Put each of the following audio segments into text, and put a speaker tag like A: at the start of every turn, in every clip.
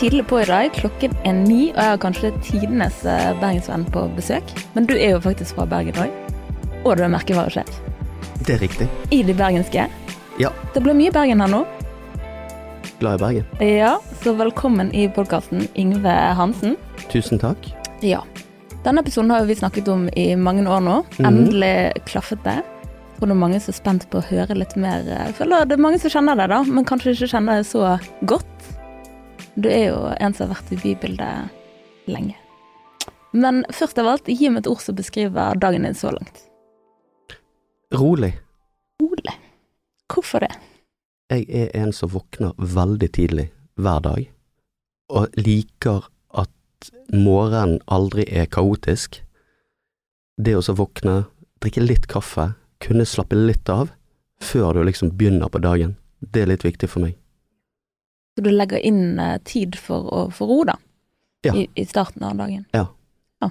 A: tidlig på i dag. Klokken er ni, og jeg har kanskje tidenes eh, bergensvenn på besøk. Men du er jo faktisk fra Bergen òg. Og du er merkevaresjef.
B: Det er riktig.
A: I de bergenske.
B: Ja.
A: Det blir mye Bergen her nå.
B: Glad i Bergen.
A: Ja, så velkommen i podkasten, Yngve Hansen.
B: Tusen takk.
A: Ja. Denne episoden har vi snakket om i mange år nå.
B: Mhm.
A: Endelig klaffet det. Jeg tror det er mange som er spent på å høre litt mer. Jeg føler det er mange som kjenner det, da, men kanskje ikke kjenner det så godt. Du er jo en som har vært i bybildet lenge. Men først av alt, gi meg et ord som beskriver dagen din så langt.
B: Rolig.
A: Rolig. Hvorfor det?
B: Jeg er en som våkner veldig tidlig hver dag, og liker at morgenen aldri er kaotisk. Det å så våkne, drikke litt kaffe, kunne slappe litt av før du liksom begynner på dagen, det er litt viktig for meg.
A: Så du legger inn eh, tid for å få ro, da?
B: Ja.
A: I, I starten av dagen?
B: Ja.
A: ja.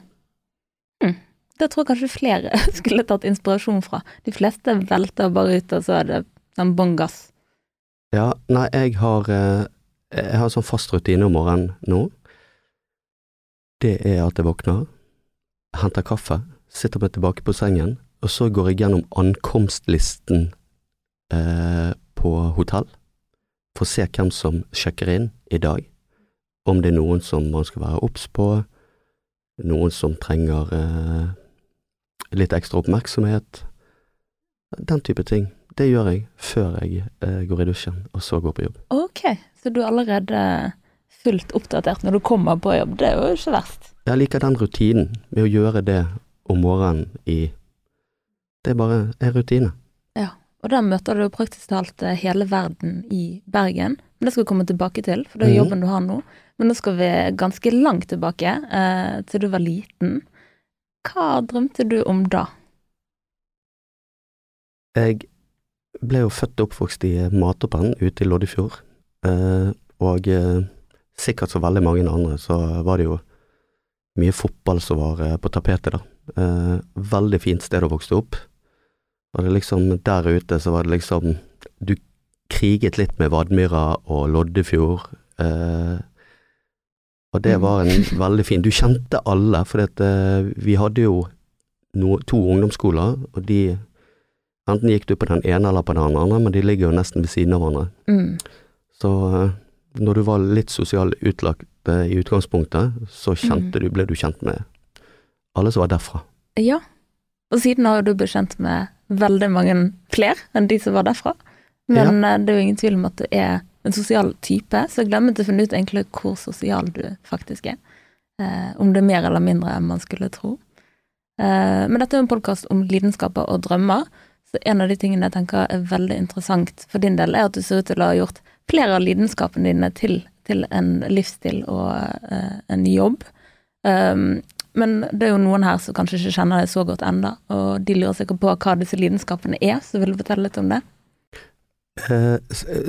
A: Hm. Det tror jeg kanskje flere skulle tatt inspirasjon fra. De fleste velter bare ut, og så er det den bånn gass.
B: Ja, nei, jeg har eh, Jeg har sånn fast rutine om morgenen nå. Det er at jeg våkner, henter kaffe, sitter meg tilbake på sengen, og så går jeg gjennom ankomstlisten eh, på hotell, for å se hvem som sjekker inn i dag, om det er noen som man skal være obs på, noen som trenger eh, litt ekstra oppmerksomhet, den type ting. Det gjør jeg før jeg eh, går i dusjen, og så går på jobb.
A: Ok, så du er allerede fullt oppdatert når du kommer på jobb. Det er jo ikke verst.
B: Jeg liker den rutinen med å gjøre det om morgenen i Det er bare en rutine.
A: Og der møter du praktisk talt eh, hele verden i Bergen. Men det skal vi komme tilbake til, for det er
B: Mhm.
A: jobben du har nå. Men nå skal vi ganske langt tilbake, eh, til du var liten. Hva drømte du om da?
B: Jeg ble jo født og oppvokst i Matoppen ute i Loddefjord, eh, og eh, sikkert så veldig mange andre så var det jo mye fotball som var eh, på tapetet da. Eh, veldig fint sted å vokse opp. Og det liksom, der ute så var det liksom Du kriget litt med Vadmyra og Loddefjord. Eh, og det var en veldig fin Du kjente alle, for eh, vi hadde jo no, to ungdomsskoler, og de Enten gikk du på den ene eller på den andre, men de ligger jo nesten ved siden av hverandre.
A: Mm.
B: Så eh, når du var litt sosialt utlagt eh, i utgangspunktet, så kjente du, ble du kjent med alle som var derfra.
A: Ja, og siden har du blitt kjent med veldig mange flere enn de som var derfra. Men ja. det er jo ingen tvil om at du er en sosial type, så jeg glemmer til å finne ut egentlig hvor sosial du faktisk er. Eh, om det er mer eller mindre enn man skulle tro. Eh, men dette er jo en podkast om lidenskaper og drømmer, så en av de tingene jeg tenker er veldig interessant for din del, er at du ser ut til å ha gjort flere av lidenskapene dine til, til en livsstil og eh, en jobb. Um, men det er jo noen her som kanskje ikke kjenner deg så godt enda, og de lurer sikkert på hva disse lidenskapene er, så vil du fortelle litt om det?
B: Eh,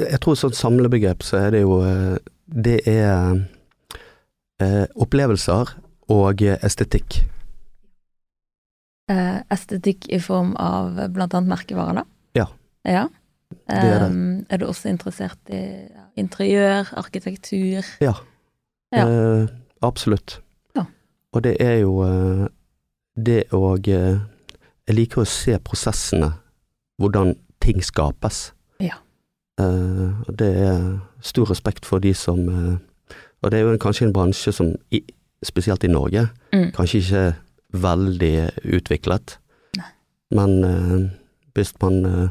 B: jeg tror sånn samlebegrep så er det jo eh, Det er eh, opplevelser og estetikk.
A: Eh, estetikk i form av annet merkevarer, da?
B: Ja.
A: Ja.
B: Det er det.
A: Um, er du også interessert i interiør, arkitektur?
B: Ja.
A: Ja.
B: Absolutt. Og det er jo eh, det og eh, Jeg liker å se prosessene, hvordan ting skapes.
A: Ja.
B: Eh, og det er stor respekt for de som Og det er jo kanskje en bransje som, spesielt i Norge,
A: Mm.
B: kanskje ikke er veldig utviklet.
A: Nei.
B: Men hvis man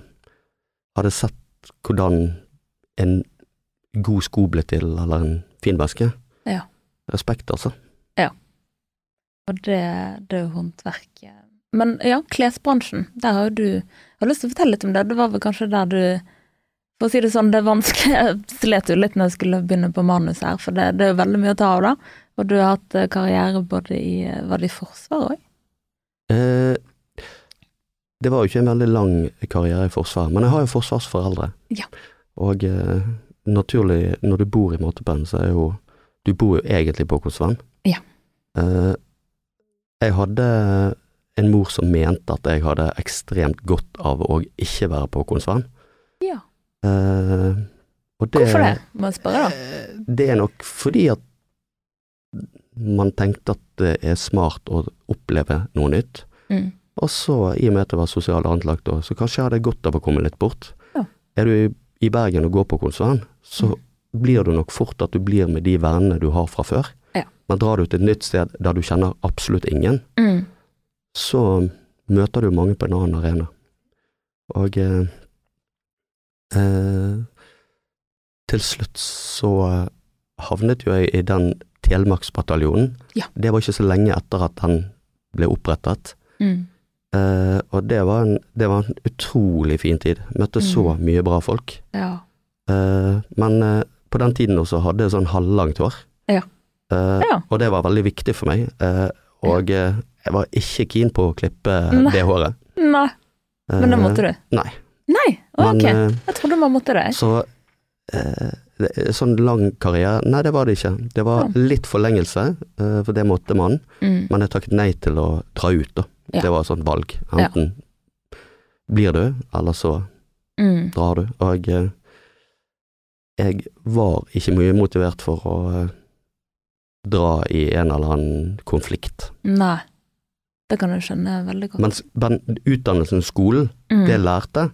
B: hadde sett hvordan en god sko ble til, eller en fin veske
A: Ja.
B: Respekt, altså.
A: Og det, det er håndverket. Men ja, klesbransjen, der har jo du Jeg har lyst til å fortelle litt om det. Det var vel kanskje der du For å si det sånn, det er vanskelig Jeg slet jo litt når jeg skulle begynne på manus her, for det, det er jo veldig mye å ta av, da. Og du har hatt eh, karriere både i eh, Var det i Forsvaret òg?
B: Eh, det var jo ikke en veldig lang karriere i Forsvaret, men jeg har jo forsvarsforeldre.
A: Ja.
B: Og eh, naturlig, når du bor i Måtepenn, så er jo Du bor jo egentlig på Kosvann.
A: Ja.
B: Eh, jeg hadde en mor som mente at jeg hadde ekstremt godt av å ikke være på Konsvann.
A: Ja.
B: Eh, Og det,
A: Hvorfor det, må jeg spørre da?
B: Eh, Det er nok fordi at man tenkte at det er smart å oppleve noe nytt.
A: Mm.
B: Og så, i og med at det var sosialt anlagt da, så kanskje jeg hadde godt av å komme litt bort.
A: Ja.
B: Er du i, Bergen og går på konsern, så blir du nok fort at du blir med de vennene du har fra før. Men drar du til et nytt sted der du kjenner absolutt ingen,
A: Mm.
B: så møter du mange på en annen arena. Og eh, eh, til slutt så havnet jo jeg i den Telemarksbataljonen.
A: Ja.
B: Det var ikke så lenge etter at den ble opprettet.
A: Mm.
B: Eh, og det var, en, det var en utrolig fin tid. Møtte så
A: Mm.
B: mye bra folk.
A: Ja.
B: Eh, men eh, på den tiden også hadde jeg sånn halvlangt hår.
A: Ja.
B: Eh,
A: Ja.
B: Og det var veldig viktig for meg. Uh, og ja. jeg var ikke keen på å klippe
A: Nei.
B: det håret.
A: Nei, men det måtte du?
B: Nei.
A: Nei, ok.
B: Men, eh,
A: Jeg trodde man måtte det.
B: så eh, Sånn lang karriere Nei, det var det ikke. Det var litt forlengelse, eh, for det måtte man.
A: Mm.
B: Men jeg takket nei til å dra ut, da.
A: Ja.
B: Det var et sånt valg. Enten blir du, eller så
A: Mm.
B: drar du. Og eh, jeg var ikke mye motivert for å eh, dra i en eller annen konflikt.
A: Nei, det kan jeg skjønne veldig godt.
B: Mens men utdannelsen, skolen,
A: Mm.
B: det jeg lærte,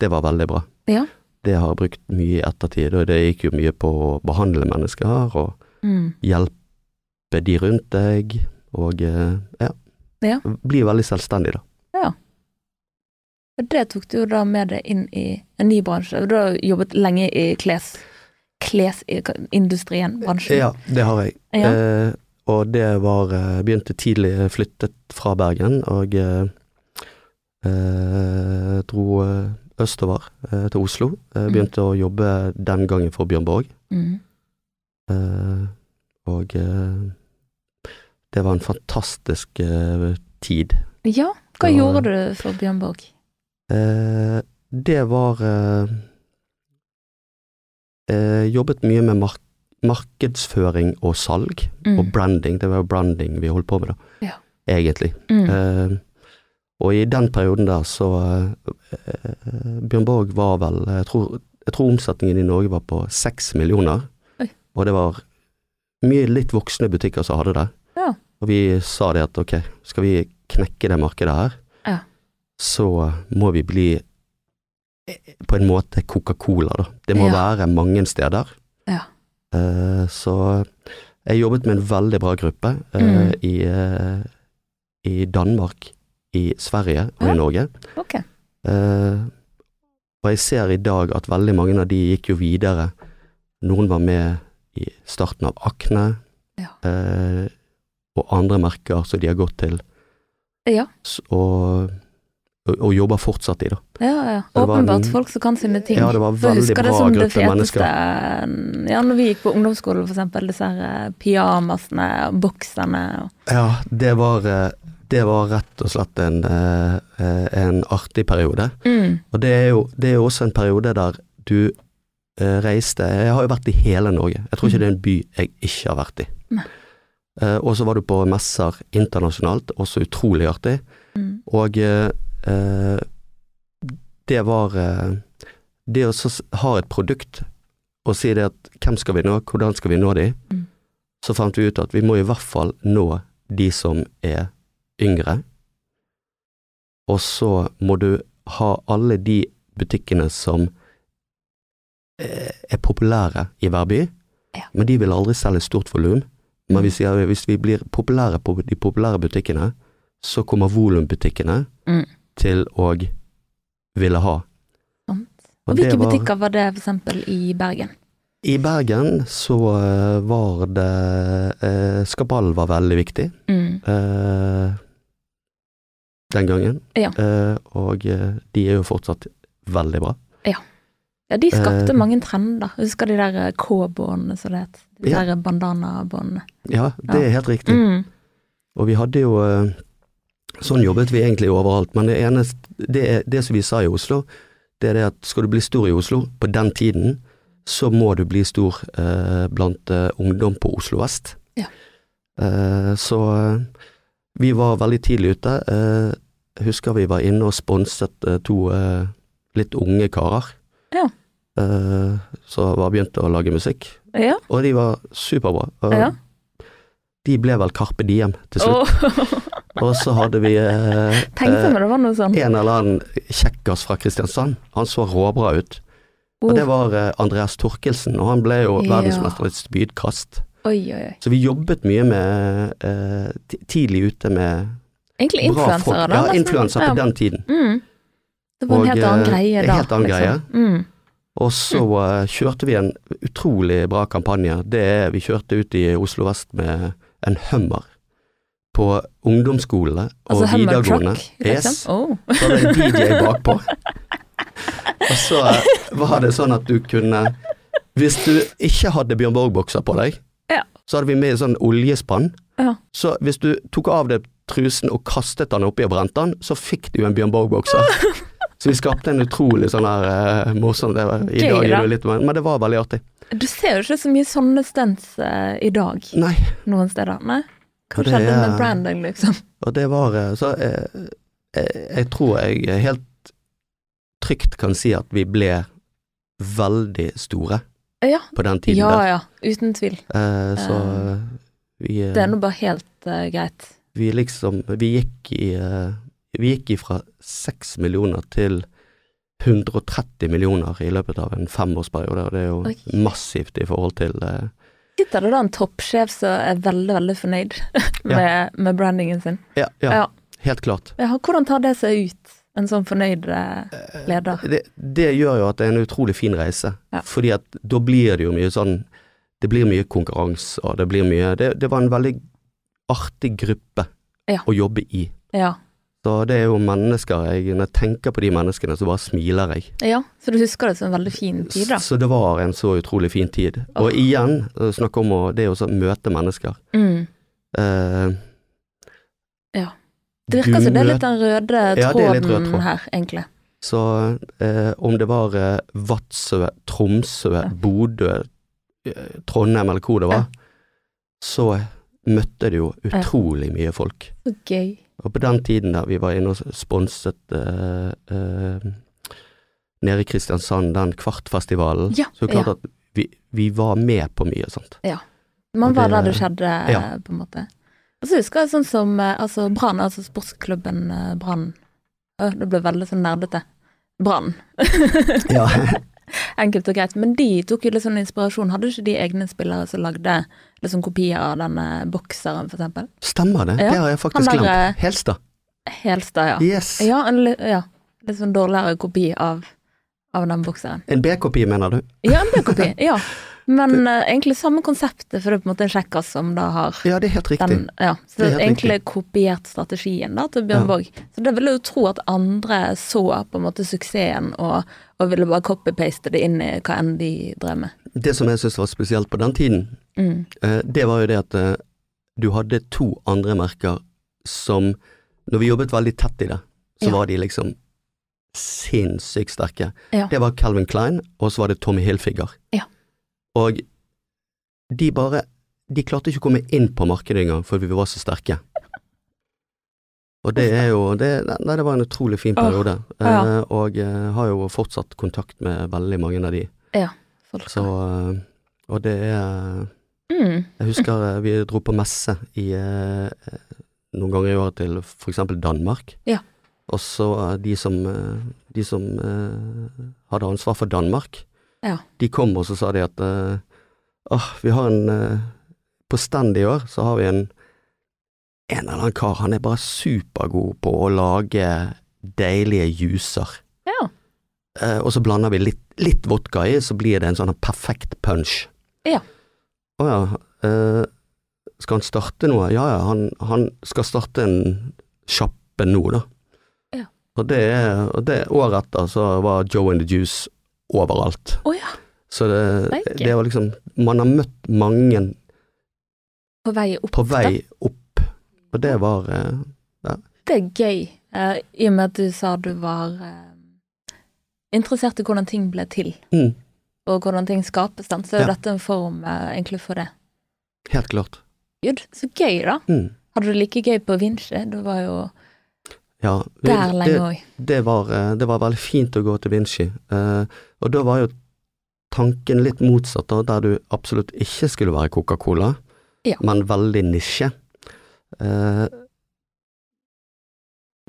B: det var veldig bra.
A: Ja.
B: Det har jeg brukt mye i ettertid, og det gikk jo mye på å behandle mennesker og
A: Mm.
B: hjelpe de rundt deg, og eh, ja.
A: Ja.
B: Bli veldig selvstendig, da.
A: Og Det tok du jo da med deg inn i en ny bransje. Du har jobbet lenge i kles, klesindustrien, bransjen.
B: Ja, det har jeg.
A: Ja.
B: Eh, og det var eh, Begynte tidlig, flyttet fra Bergen, og eh, eh, dro eh, østover eh, til Oslo. Eh,
A: Mm.
B: begynte å jobbe den gangen for Bjørn Borg.
A: Mm.
B: Eh, og eh, det var en fantastisk eh, tid.
A: Ja, hva
B: var-
A: gjorde du for Bjørn Borg?
B: Eh, det var eh, eh, Jobbet mye med mark markedsføring og salg,
A: Mm.
B: og branding. Det var jo branding vi holdt på med, da.
A: Ja.
B: Egentlig.
A: Mm.
B: Eh, og i den perioden der så eh, Bjørn Borg var vel jeg tror, jeg tror omsetningen i Norge var på seks millioner.
A: Oi.
B: Og det var mye litt voksne butikker som hadde det.
A: Ja.
B: Og vi sa det at ok, skal vi knekke det markedet her,
A: Ja.
B: så må vi bli eh, på en måte Coca-Cola, da. Det må
A: Ja.
B: være mange steder.
A: Ja.
B: Uh, så jeg jobbet med en veldig bra gruppe uh,
A: Mm.
B: i, uh, i Danmark, i Sverige og
A: Ja.
B: i Norge. Okay. Og jeg ser i dag at veldig mange av de gikk jo videre. Noen var med i starten av Akne,
A: Ja.
B: og andre merker som de har gått til,
A: Ja,
B: Så, og, og, og jobber fortsatt i, da.
A: ja, ja. Åpenbart folk som kan sine ting.
B: Ja, det var
A: For jeg
B: veldig
A: husker det som det
B: gruppe
A: feteste Ja, når vi gikk på ungdomsskolen, for eksempel, disse her eh, pyjamasene og boksene og
B: Ja, det var, eh, det var rett og slett en, eh, en artig periode.
A: mm.
B: Og det er jo, det er jo også en periode der du reiste Jeg har jo vært i hele Norge. Jeg tror ikke det er en by jeg ikke har vært i.
A: Nei.
B: Og så var du på messer internasjonalt, også utrolig artig.
A: Mm.
B: Og det var eh, Det å ha et produkt og si det at hvem skal vi nå, hvordan skal vi nå de,
A: Mm.
B: så fant vi ut at vi må i hvert fall nå de som er yngre. Og så må du ha alle de butikkene som eh, er populære i hver by,
A: Ja.
B: men de vil aldri selge stort volum. Men
A: Mm.
B: vi sier hvis vi blir populære på de populære butikkene, så kommer volumbutikkene
A: Mm.
B: Til å ville ha.
A: Sant.
B: Og
A: hvilke
B: var-
A: butikker var det, for eksempel, i Bergen?
B: I Bergen så eh, var det eh, Skabal var veldig viktig
A: Mm.
B: eh, den gangen,
A: Ja.
B: eh, og eh, de er jo fortsatt veldig bra.
A: Ja, de skapte
B: Eh,
A: mange trender. Husker de der K-båndene, som det het. De
B: Ja.
A: der bandanabåndene.
B: Ja, det
A: Ja.
B: er helt riktig.
A: Mm.
B: Og vi hadde jo Sånn jobbet vi egentlig overalt, men det eneste det, det som vi sa i Oslo, det er det at skal du bli stor i Oslo på den tiden, så må du bli stor eh, blant eh, ungdom på Oslo vest.
A: Ja.
B: Eh, så eh, vi var veldig tidlig ute. Eh, jeg husker vi var inne og sponset eh, to eh, litt unge karer.
A: Ja.
B: eh, som var begynt å lage musikk,
A: Ja.
B: og de var superbra.
A: Ja.
B: De ble vel Carpe Diem til slutt.
A: Åh,
B: Og så hadde vi eh,
A: sånn.
B: en eller annen kjekkas fra Kristiansand. Han så råbra ut. Og
A: Oh,
B: det var eh, Andreas Torkelsen, og han ble jo
A: Ja.
B: verdensmester i spydkast.
A: Oi, oi, oi.
B: Så vi jobbet mye med eh, Tidlig ute med
A: Egentlig influensere, da.
B: Ja, influensere på den tiden.
A: Mm. Det var en
B: Og,
A: helt annen
B: eh,
A: greie da.
B: helt annen
A: liksom. Mm.
B: Og så uh, kjørte vi en utrolig bra kampanje. Det er, vi kjørte ut i Oslo vest med en Hummer på ungdomsskolene og
A: Altså
B: videregående.
A: Truck, liksom.
B: Yes.
A: Oh.
B: Så var det en DJ bakpå. Og så eh, var det sånn at du kunne Hvis du ikke hadde Bjørn Borg-bokser på deg,
A: Ja.
B: så hadde vi med en sånn oljespann.
A: Ja.
B: Så hvis du tok av deg trusen og kastet den oppi og brente den, så fikk du en Bjørn Borg-bokser. Så vi skapte en utrolig sånn her uh, morsom det var, I dag er det litt Men det var veldig artig.
A: Du ser jo ikke så mye sånne stunts uh, i dag
B: Nei,
A: noen steder. Nei. Hva
B: det
A: skjedde med branding, liksom?
B: og det var eh, Så jeg, jeg, jeg tror jeg helt trygt kan si at vi ble veldig store
A: Ja,
B: på den tiden
A: ja,
B: der.
A: ja. ja. Uten tvil.
B: Eh, så
A: uh,
B: vi, eh,
A: Det er nå bare helt uh, greit.
B: vi liksom Vi gikk i uh, Vi gikk ifra seks millioner til 130 millioner i løpet av en femårsperiode, og det er jo
A: Oi.
B: massivt i forhold til eh,
A: Sitter det da en toppsjef som er veldig, veldig fornøyd med, med brandingen sin?
B: ja, ja, helt klart.
A: Hvordan tar det seg ut, en sånn fornøyd eh, leder?
B: Det, det gjør jo at det er en utrolig fin reise, fordi at da blir det jo mye sånn Det blir mye konkurranse, og det blir mye Det, det var en veldig artig gruppe
A: Ja.
B: å jobbe i.
A: Ja.
B: Så det er jo mennesker jeg, Når jeg tenker på de menneskene, så bare smiler jeg.
A: ja, så du husker det som en veldig fin tid, da?
B: Så det var en så utrolig fin tid. Og igjen, snakk om å, det å møte mennesker.
A: Mm.
B: Uh,
A: Ja. Det virker som det er litt den røde
B: Ja, er litt rød
A: tråden
B: tråd.
A: her, egentlig.
B: Så uh, om det var uh, Vadsø, Tromsø,
A: Ja.
B: Bodø, Trondheim eller hvor det var, så møtte det jo utrolig mye folk.
A: Så gøy.
B: Og på den tiden der vi var inne og sponset uh, uh, nede i Kristiansand, den Kvartfestivalen,
A: Ja,
B: så det er klart
A: ja.
B: at vi, vi var med på mye sånt.
A: Ja.
B: Man
A: var der det skjedde,
B: Ja.
A: på en måte. Og så husker jeg sånn som eh, altså Brann, altså sportsklubben Brann. Det ble veldig sånn nerdete. Brann.
B: Ja.
A: Enkelt og greit. Men de tok jo litt sånn inspirasjon. Hadde ikke de egne spillere som lagde liksom kopier av denne bokseren, for eksempel?
B: Stemmer det,
A: Ja,
B: det har jeg faktisk
A: der, eh,
B: glemt. Helstad.
A: Helstad, ja.
B: Yes.
A: Ja, en ja. Litt sånn dårligere kopi av, av den bokseren.
B: En B-kopi, mener du?
A: Ja, en B-kopi. ja. Men uh, egentlig samme konseptet, for det er på en måte en kjekkas som da har
B: Ja, det er helt riktig.
A: den, ja. Så
B: Det er helt
A: egentlig kopiert strategien da til Bjørn
B: Ja.
A: Borg. Så det ville jo tro at andre så på en måte suksessen og, og ville bare copy-paste det inn i hva enn de drev med.
B: Det som jeg syns var spesielt på den tiden,
A: Mm.
B: eh, det var jo det at eh, du hadde to andre merker som Når vi jobbet veldig tett i det, så
A: Ja.
B: var de liksom sinnssykt sterke.
A: Ja.
B: Det var Calvin Klein, og så var det Tommy Hilfiger.
A: Ja.
B: Og de bare De klarte ikke å komme inn på markedet engang fordi vi var så sterke. Og det er jo det, Nei, det var en utrolig fin
A: periode,
B: periode.
A: ja.
B: Eh, og eh, har jo fortsatt kontakt med veldig mange av de.
A: Folk.
B: Så eh, Og det er
A: Mm.
B: Jeg husker eh, vi dro på messe i eh, noen ganger i året til eksempel Danmark.
A: Ja.
B: Og så eh, de som, de som hadde ansvar for Danmark,
A: Ja.
B: de kom og så sa de at åh, vi har en På stand i år så har vi en en eller annen kar, han er bare supergod på å lage deilige juicer.
A: Ja.
B: Eh, og så blander vi litt, litt vodka i, så blir det en sånn perfekt punch.
A: Ja.
B: Å ja. eh, skal han starte noe? Ja ja, han, han skal starte en sjappe nå, da.
A: Ja.
B: Og det og det året etter så var Joe and the Juice overalt.
A: Oh, ja.
B: Så det, det var liksom Man har møtt mange
A: På vei opp.
B: på vei opp, og det var eh,
A: Det er gøy, eh, i og med at du sa du var eh, interessert i hvordan ting ble til,
B: mm,
A: og hvordan ting skapes, den, så er
B: Ja.
A: dette en form eh, egentlig for det.
B: Helt klart.
A: Gud, så gøy, da.
B: Mm.
A: Hadde du like gøy på Vinci? Du var jo
B: Ja,
A: der lenge òg.
B: det, var, eh, det var veldig fint å gå til Vinci, eh, og da var jo tanken litt motsatt, da, der du absolutt ikke skulle være Coca-Cola,
A: Ja.
B: men veldig nisje. Eh,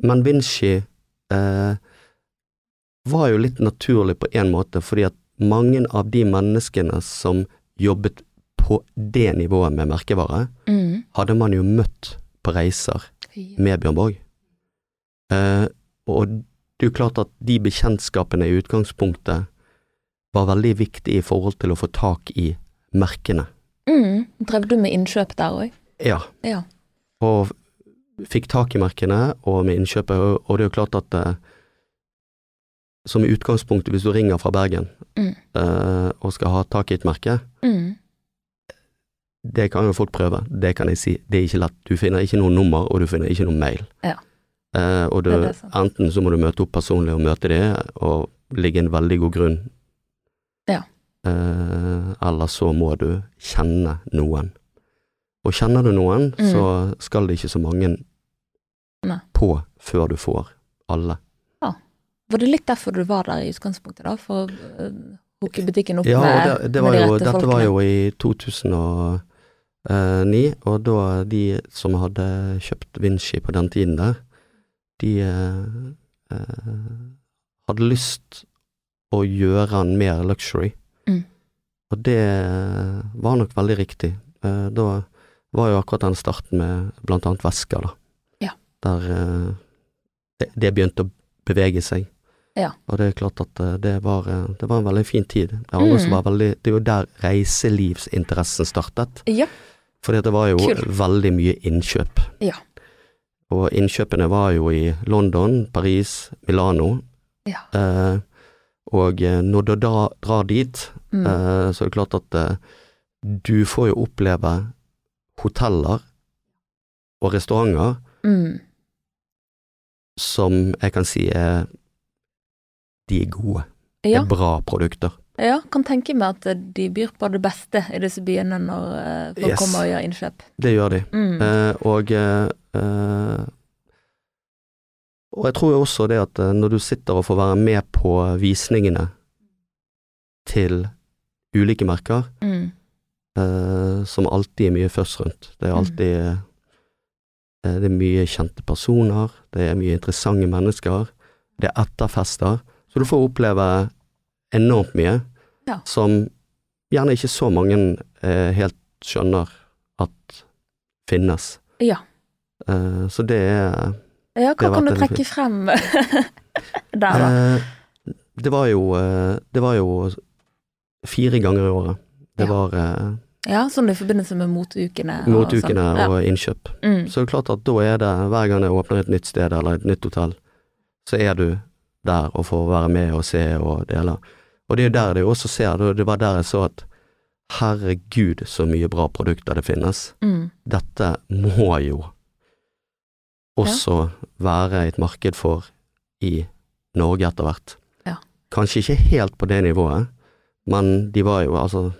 B: men Vinci eh, var jo litt naturlig på en måte, fordi at mange av de menneskene som jobbet på det nivået med merkevare,
A: Mm.
B: hadde man jo møtt på reiser med Bjørn Borg. Eh, og det er jo klart at de bekjentskapene i utgangspunktet var veldig viktige i forhold til å få tak i merkene.
A: Mm. Drev du med innkjøp der òg?
B: Ja,
A: Ja.
B: og fikk tak i merkene og med innkjøpet, og det er jo klart at eh, som i utgangspunktet, hvis du ringer fra Bergen
A: Mm.
B: eh, og skal ha tak i et merke,
A: Mm.
B: det kan jo folk prøve, det kan jeg si, det er ikke lett. Du finner ikke noe nummer, og du finner ikke noe mail.
A: Ja.
B: Eh, og du, enten så må du møte opp personlig og møte det, og ligge en veldig god grunn.
A: Ja.
B: Eh, eller så må du kjenne noen. Og kjenner du noen,
A: Mm.
B: så skal det ikke så mange
A: Nei.
B: på før du får alle.
A: Var det litt derfor du var der i utgangspunktet, da? For å uh, hooke butikken opp
B: Ja,
A: med,
B: det, det
A: med de rette
B: jo,
A: rette
B: dette var jo i 2009, og da de som hadde kjøpt Vinci på den tiden der, de eh, eh, hadde lyst å gjøre den mer luxury.
A: Mm.
B: Og det var nok veldig riktig. Eh, da var jo akkurat den starten med blant annet vesker, da.
A: Ja.
B: Der eh, det, det begynte å bevege seg.
A: Ja.
B: Og det er klart at eh, det var, eh, det var en veldig fin tid. Det,
A: Mm.
B: var veldig, det er jo der reiselivsinteressen startet.
A: Ja.
B: Fordi det var jo
A: Kul.
B: veldig mye innkjøp.
A: Ja.
B: Og innkjøpene var jo i London, Paris, Milano.
A: Ja.
B: Eh, og eh, når du da drar dit,
A: Mm.
B: eh, så er det klart at eh, du får jo oppleve hoteller og restauranter
A: Mm.
B: som jeg kan si er De er gode. Det er bra produkter.
A: ja, kan tenke meg at de byr på det beste i disse byene når uh, folk
B: Yes.
A: kommer og gjør innkjøp.
B: Det gjør de.
A: Mm.
B: Eh, og eh, eh, Og jeg tror jo også det at eh, når du sitter og får være med på visningene til ulike merker,
A: Mm.
B: eh, som alltid er mye først rundt. Det er
A: Mm.
B: alltid eh, Det er mye kjente personer, det er mye interessante mennesker, det er etterfester. Så du får oppleve enormt mye
A: Ja.
B: som gjerne ikke så mange eh, helt skjønner at finnes.
A: Ja.
B: Eh, så det er
A: ja, hva kan du trekke fint. frem der, da?
B: Eh, det var jo eh, Det var jo fire ganger i året. Det
A: Ja.
B: var eh,
A: Ja, sånn i forbindelse med motukene. og
B: moteukene
A: sånn. Ja.
B: og innkjøp.
A: Mm.
B: Så det er klart at da er det, hver gang jeg åpner et nytt sted eller et nytt hotell, så er du der og får være med og se og dele. Og det er jo der det også ser, det det var der jeg så at herregud så mye bra produkter det finnes.
A: Mm.
B: Dette må jo også være et marked for i Norge etter hvert.
A: Ja.
B: Kanskje ikke helt på det nivået, men de var jo altså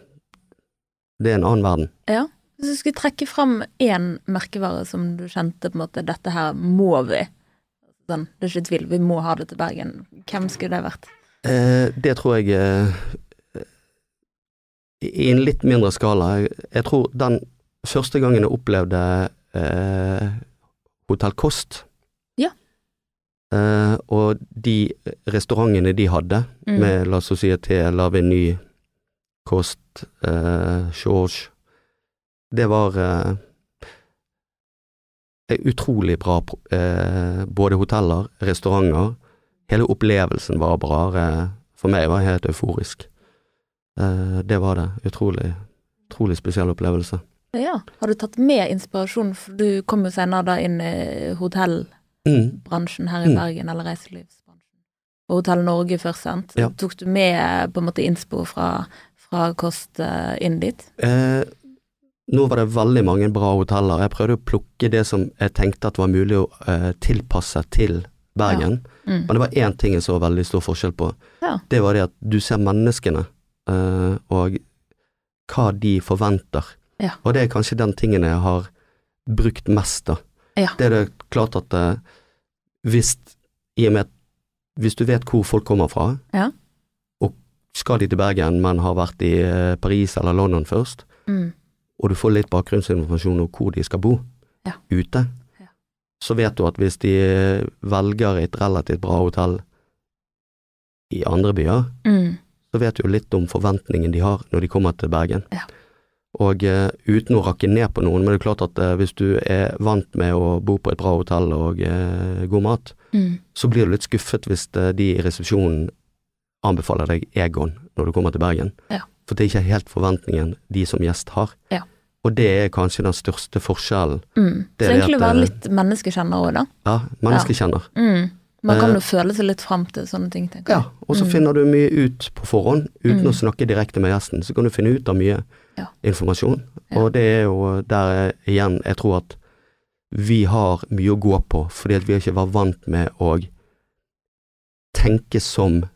B: Det er en annen verden.
A: Ja. Hvis du skulle trekke fram én merkevare som du kjente på en måte dette her må vi Sånn, det er ikke tvil, vi må ha det til Bergen. Hvem skulle det vært?
B: Eh, det tror jeg eh, I en litt mindre skala. Jeg, jeg tror den første gangen jeg opplevde eh, Hotell Kost
A: Ja.
B: eh, Og de restaurantene de hadde,
A: Mm.
B: med La Société, La Veny, Kost, eh, George Det var eh, utrolig bra eh, både hoteller, restauranter. Hele opplevelsen var bare For meg var helt euforisk. Eh, det var det. Utrolig, utrolig spesiell opplevelse.
A: Ja. Har du tatt med inspirasjon, for du kom jo senere da inn i hotellbransjen her i
B: Mm.
A: Bergen, eller reiselivsbransjen. Og Hotell Norge først, sant?
B: Ja.
A: Tok du med på en måte innspo fra, fra Kost eh, inn dit?
B: Eh, nå var det veldig mange bra hoteller. Jeg prøvde å plukke det som jeg tenkte at var mulig å uh, tilpasse til Bergen.
A: Mm.
B: Men det var én ting jeg så veldig stor forskjell på.
A: Ja.
B: Det var det at du ser menneskene, uh, og hva de forventer.
A: Ja.
B: Og det er kanskje den tingen jeg har brukt mest, da.
A: Ja.
B: Det er det klart at uh, hvis, i og med at hvis du vet hvor folk kommer fra,
A: Ja.
B: og skal de til Bergen, men har vært i Paris eller London først,
A: Mm.
B: Og du får litt bakgrunnsinformasjon om hvor de skal bo
A: Ja.
B: ute,
A: Ja.
B: så vet du at hvis de velger et relativt bra hotell i andre byer,
A: Mm.
B: så vet du jo litt om forventningen de har når de kommer til Bergen.
A: Ja.
B: Og uh, uten å rakke ned på noen, men det er klart at uh, hvis du er vant med å bo på et bra hotell og uh, god mat,
A: Mm.
B: så blir du litt skuffet hvis de i resepsjonen anbefaler deg Egon når du kommer til Bergen.
A: Ja.
B: For det er ikke helt forventningen de som gjest har.
A: Ja.
B: Og det er kanskje den største forskjellen.
A: Mm.
B: Det
A: Så egentlig
B: at,
A: være
B: eh,
A: litt menneskekjenner òg, da.
B: Ja, menneskekjenner.
A: Mm. Man kan
B: Eh,
A: jo føle seg litt fram til sånne ting, tenker jeg.
B: Ja, og så
A: Mm.
B: finner du mye ut på forhånd, uten
A: Mm.
B: å snakke direkte med gjesten. Så kan du finne ut av mye
A: Ja.
B: informasjon.
A: Ja.
B: Og det er jo der jeg, igjen jeg tror at vi har mye å gå på, fordi at vi ikke var vant med å tenke som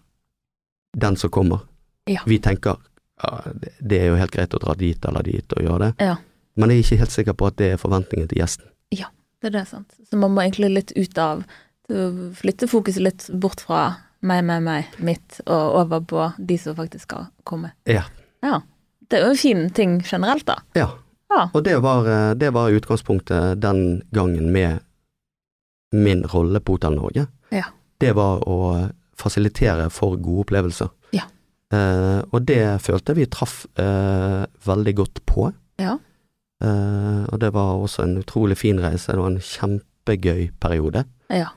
B: den som kommer.
A: Ja.
B: Vi tenker ja, det- er jo helt greit å dra dit eller dit og gjøre det,
A: Ja.
B: men jeg er ikke helt sikker på at det er forventningen til gjesten.
A: Ja, Det er det, sant. Så man må egentlig litt ut av Flytte fokuset litt bort fra meg, meg, meg, mitt, og over på de som faktisk skal komme.
B: Ja.
A: Ja. Det er jo en fin ting generelt, da.
B: Ja.
A: Ja.
B: Og det var, eh, det var utgangspunktet den gangen med min rolle på Hotell Norge.
A: Ja.
B: Det var å fasilitere for gode opplevelser. Eh, og det følte jeg vi traff eh, veldig godt på.
A: Ja.
B: Eh, og det var også en utrolig fin reise. Det var en kjempegøy periode.
A: Ja.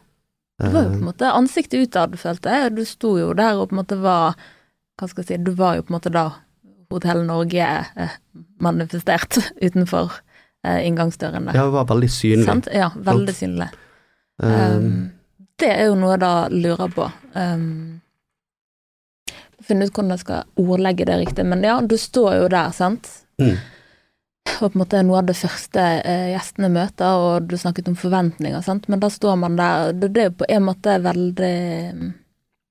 A: Det var jo på en
B: Eh,
A: måte ansiktet utad, følte jeg. Du sto jo der og på en måte var Hva skal jeg si, du var jo på en måte da Hotell Norge eh, manifestert utenfor eh, inngangsdøren der.
B: ja, det var veldig synlig.
A: Sant? Ja, veldig synlig. Um, det er jo noe jeg da lurer på. Um, finne ut hvordan jeg skal ordlegge det riktig, men ja, du står jo der, sant.
B: mm,
A: Og på en måte noe av det første eh, gjestene møter, og du snakket om forventninger, sant. Men da står man der, det, det er jo på en måte veldig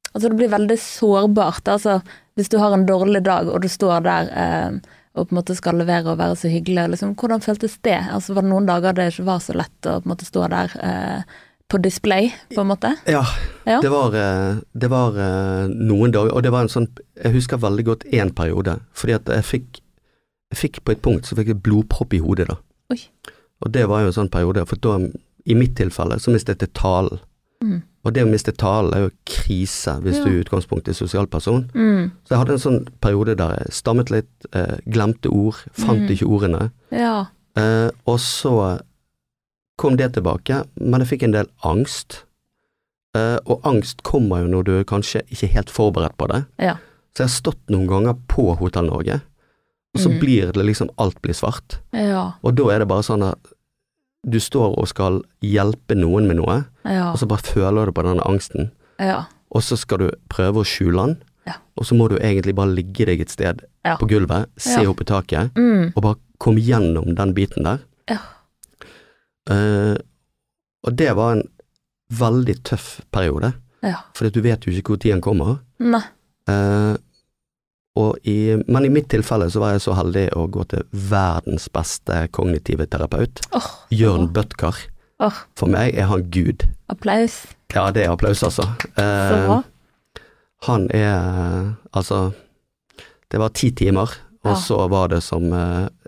A: Altså, det blir veldig sårbart. Altså, hvis du har en dårlig dag, og du står der eh, og på en måte skal levere og være så hyggelig, liksom, hvordan føltes det? Altså, var det noen dager det ikke var så lett å på en måte stå der eh, på display, på en måte?
B: ja,
A: Ja.
B: det var, eh, det var eh, noen dager, og det var en sånn Jeg husker veldig godt én periode, fordi at jeg fikk jeg fikk på et punkt så fikk jeg blodpropp i hodet da.
A: Oi.
B: Og det var jo en sånn periode, for da, i mitt tilfelle, så mistet jeg talen.
A: Mm.
B: Og det å miste talen er jo krise hvis
A: Ja.
B: du i utgangspunktet er sosial person.
A: Mm.
B: Så jeg hadde en sånn periode der jeg stammet litt, eh, glemte ord, fant
A: Mm.
B: ikke ordene.
A: Ja.
B: Eh, og så kom det tilbake, men jeg fikk en del angst. Eh, og angst kommer jo når du er kanskje ikke helt forberedt på det.
A: Ja.
B: Så jeg har stått noen ganger på Hotell Norge, og så
A: Mm.
B: blir det liksom alt blir svart.
A: Ja.
B: Og da er det bare sånn at du står og skal hjelpe noen med noe,
A: Ja.
B: og så bare føler du på denne angsten,
A: Ja.
B: og så skal du prøve å skjule den,
A: Ja.
B: og så må du egentlig bare ligge deg et sted på gulvet, se opp i taket,
A: Mm.
B: og bare komme gjennom den biten der.
A: Ja.
B: Eh, og det var en veldig tøff periode,
A: Ja.
B: for du vet jo ikke hvor tiden kommer.
A: Nei.
B: Uh, og i, men i mitt tilfelle så var jeg så heldig å gå til verdens beste kognitive terapeut,
A: Åh,
B: Jørn Bødkar.
A: Åh,
B: For meg er han gud.
A: applaus.
B: Ja, det er applaus, altså.
A: Så bra.
B: han er Altså, det var ti timer, og
A: Ja.
B: så var det som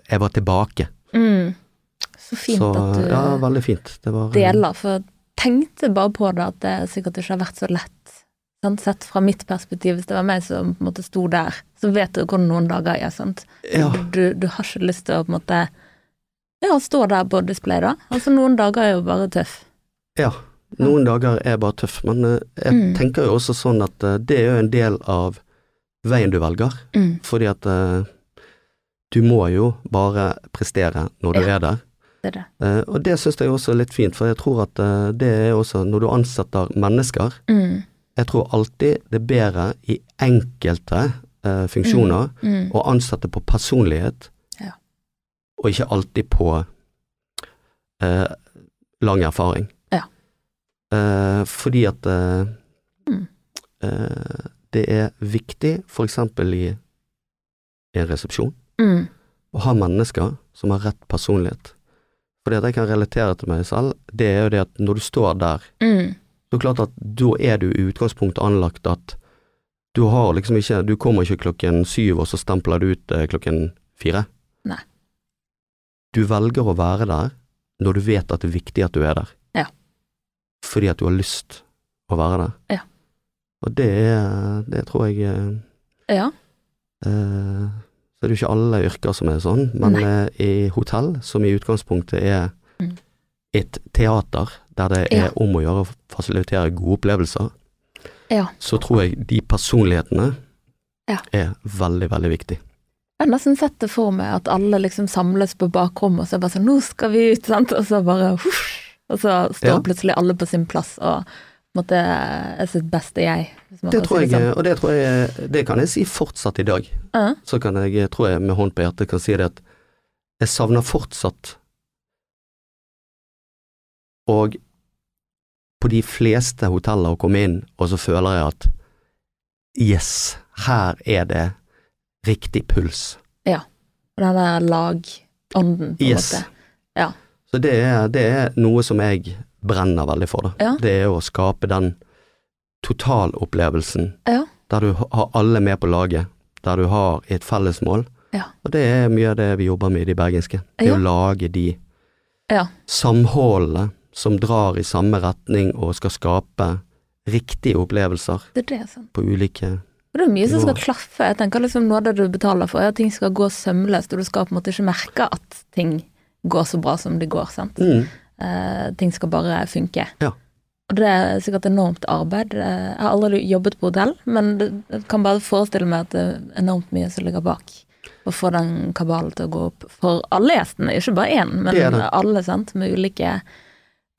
B: Jeg var tilbake.
A: Mm. Så fint
B: så
A: at du
B: ja, veldig fint. Det var
A: deler, for jeg tenkte bare på det at det sikkert ikke har vært så lett. Sant? Sett fra mitt perspektiv, hvis det var meg som på en måte sto der, så vet du hvordan noen dager er. sant?
B: Ja,
A: Du, du har ikke lyst til å på en måte ja, stå der på display, da. Altså, noen dager er jo bare tøff.
B: ja. Noen dager er bare tøff, men eh, jeg
A: Mm.
B: tenker jo også sånn at eh, det er jo en del av veien du velger.
A: Mm.
B: Fordi at eh, du må jo bare prestere når du
A: Ja.
B: er der.
A: Det det.
B: Eh, og det syns jeg også er litt fint, for jeg tror at eh, det er også når du ansetter mennesker
A: Mm.
B: Jeg tror alltid det er bedre i enkelte uh, funksjoner
A: Mm.
B: å ansette på personlighet,
A: Ja.
B: og ikke alltid på lang erfaring.
A: Ja.
B: Fordi at
A: Mm.
B: det er viktig, for eksempel i en resepsjon,
A: Mm.
B: å ha mennesker som har rett personlighet. Fordi at jeg kan relatere til meg selv, det er jo det at når du står der,
A: Mm.
B: så er det klart at da er du i utgangspunktet anlagt at Du har liksom ikke Du kommer ikke klokken syv, og så stempler du ut eh, klokken fire.
A: Nei.
B: Du velger å være der når du vet at det er viktig at du er der.
A: Ja.
B: Fordi at du har lyst å være der.
A: Ja.
B: Og det Det tror jeg eh,
A: Ja.
B: Eh, så er det jo ikke alle yrker som er sånn, men
A: Nei.
B: eh, i hotell, som i utgangspunktet er
A: Mm.
B: et teater der det
A: Ja.
B: er om å gjøre å fasilitere gode opplevelser,
A: Ja.
B: så tror jeg de personlighetene
A: Ja.
B: er veldig, veldig viktig.
A: Jeg har nesten sett det for meg at alle liksom samles på bakrommet, og så er det bare sånn 'nå skal vi ut', sant, og så bare huff, og så står
B: Ja.
A: plutselig alle på sin plass og måte er sitt beste jeg.
B: Det tror
A: si
B: jeg,
A: sånn.
B: og det tror jeg, det kan jeg si fortsatt i dag.
A: Ja.
B: Så kan jeg, tror jeg med hånd på hjertet kan si det at jeg savner fortsatt Og på de fleste hoteller å komme inn, og så føler jeg at yes, her er det riktig puls. Ja.
A: Og den der lagånden, på en
B: Yes.
A: måte. Ja.
B: Så det er, det er noe som jeg brenner veldig for, da.
A: Ja.
B: Det er å skape den totalopplevelsen
A: Ja.
B: der du har alle med på laget, der du har et felles mål.
A: Ja.
B: Og det er mye av det vi jobber med i de bergenske. Det
A: Ja.
B: å lage de
A: Ja.
B: samholdene som drar i samme retning og skal skape riktige opplevelser
A: Det det, sånn.
B: på ulike
A: Og det er mye som skal klaffe. Jeg tenker liksom Noe av det du betaler for, er at ting skal gå sømløst, og du skal på en måte ikke merke at ting går så bra som det går, sant.
B: mm,
A: Eh, ting skal bare funke.
B: Ja.
A: Og det er sikkert enormt arbeid. Eh, Jeg har aldri jobbet på hotell, men det, jeg kan bare forestille meg at det er enormt mye som ligger bak. Å få den kabalen til å gå opp for alle gjestene, ikke bare én, men
B: Det det.
A: alle, sant, med ulike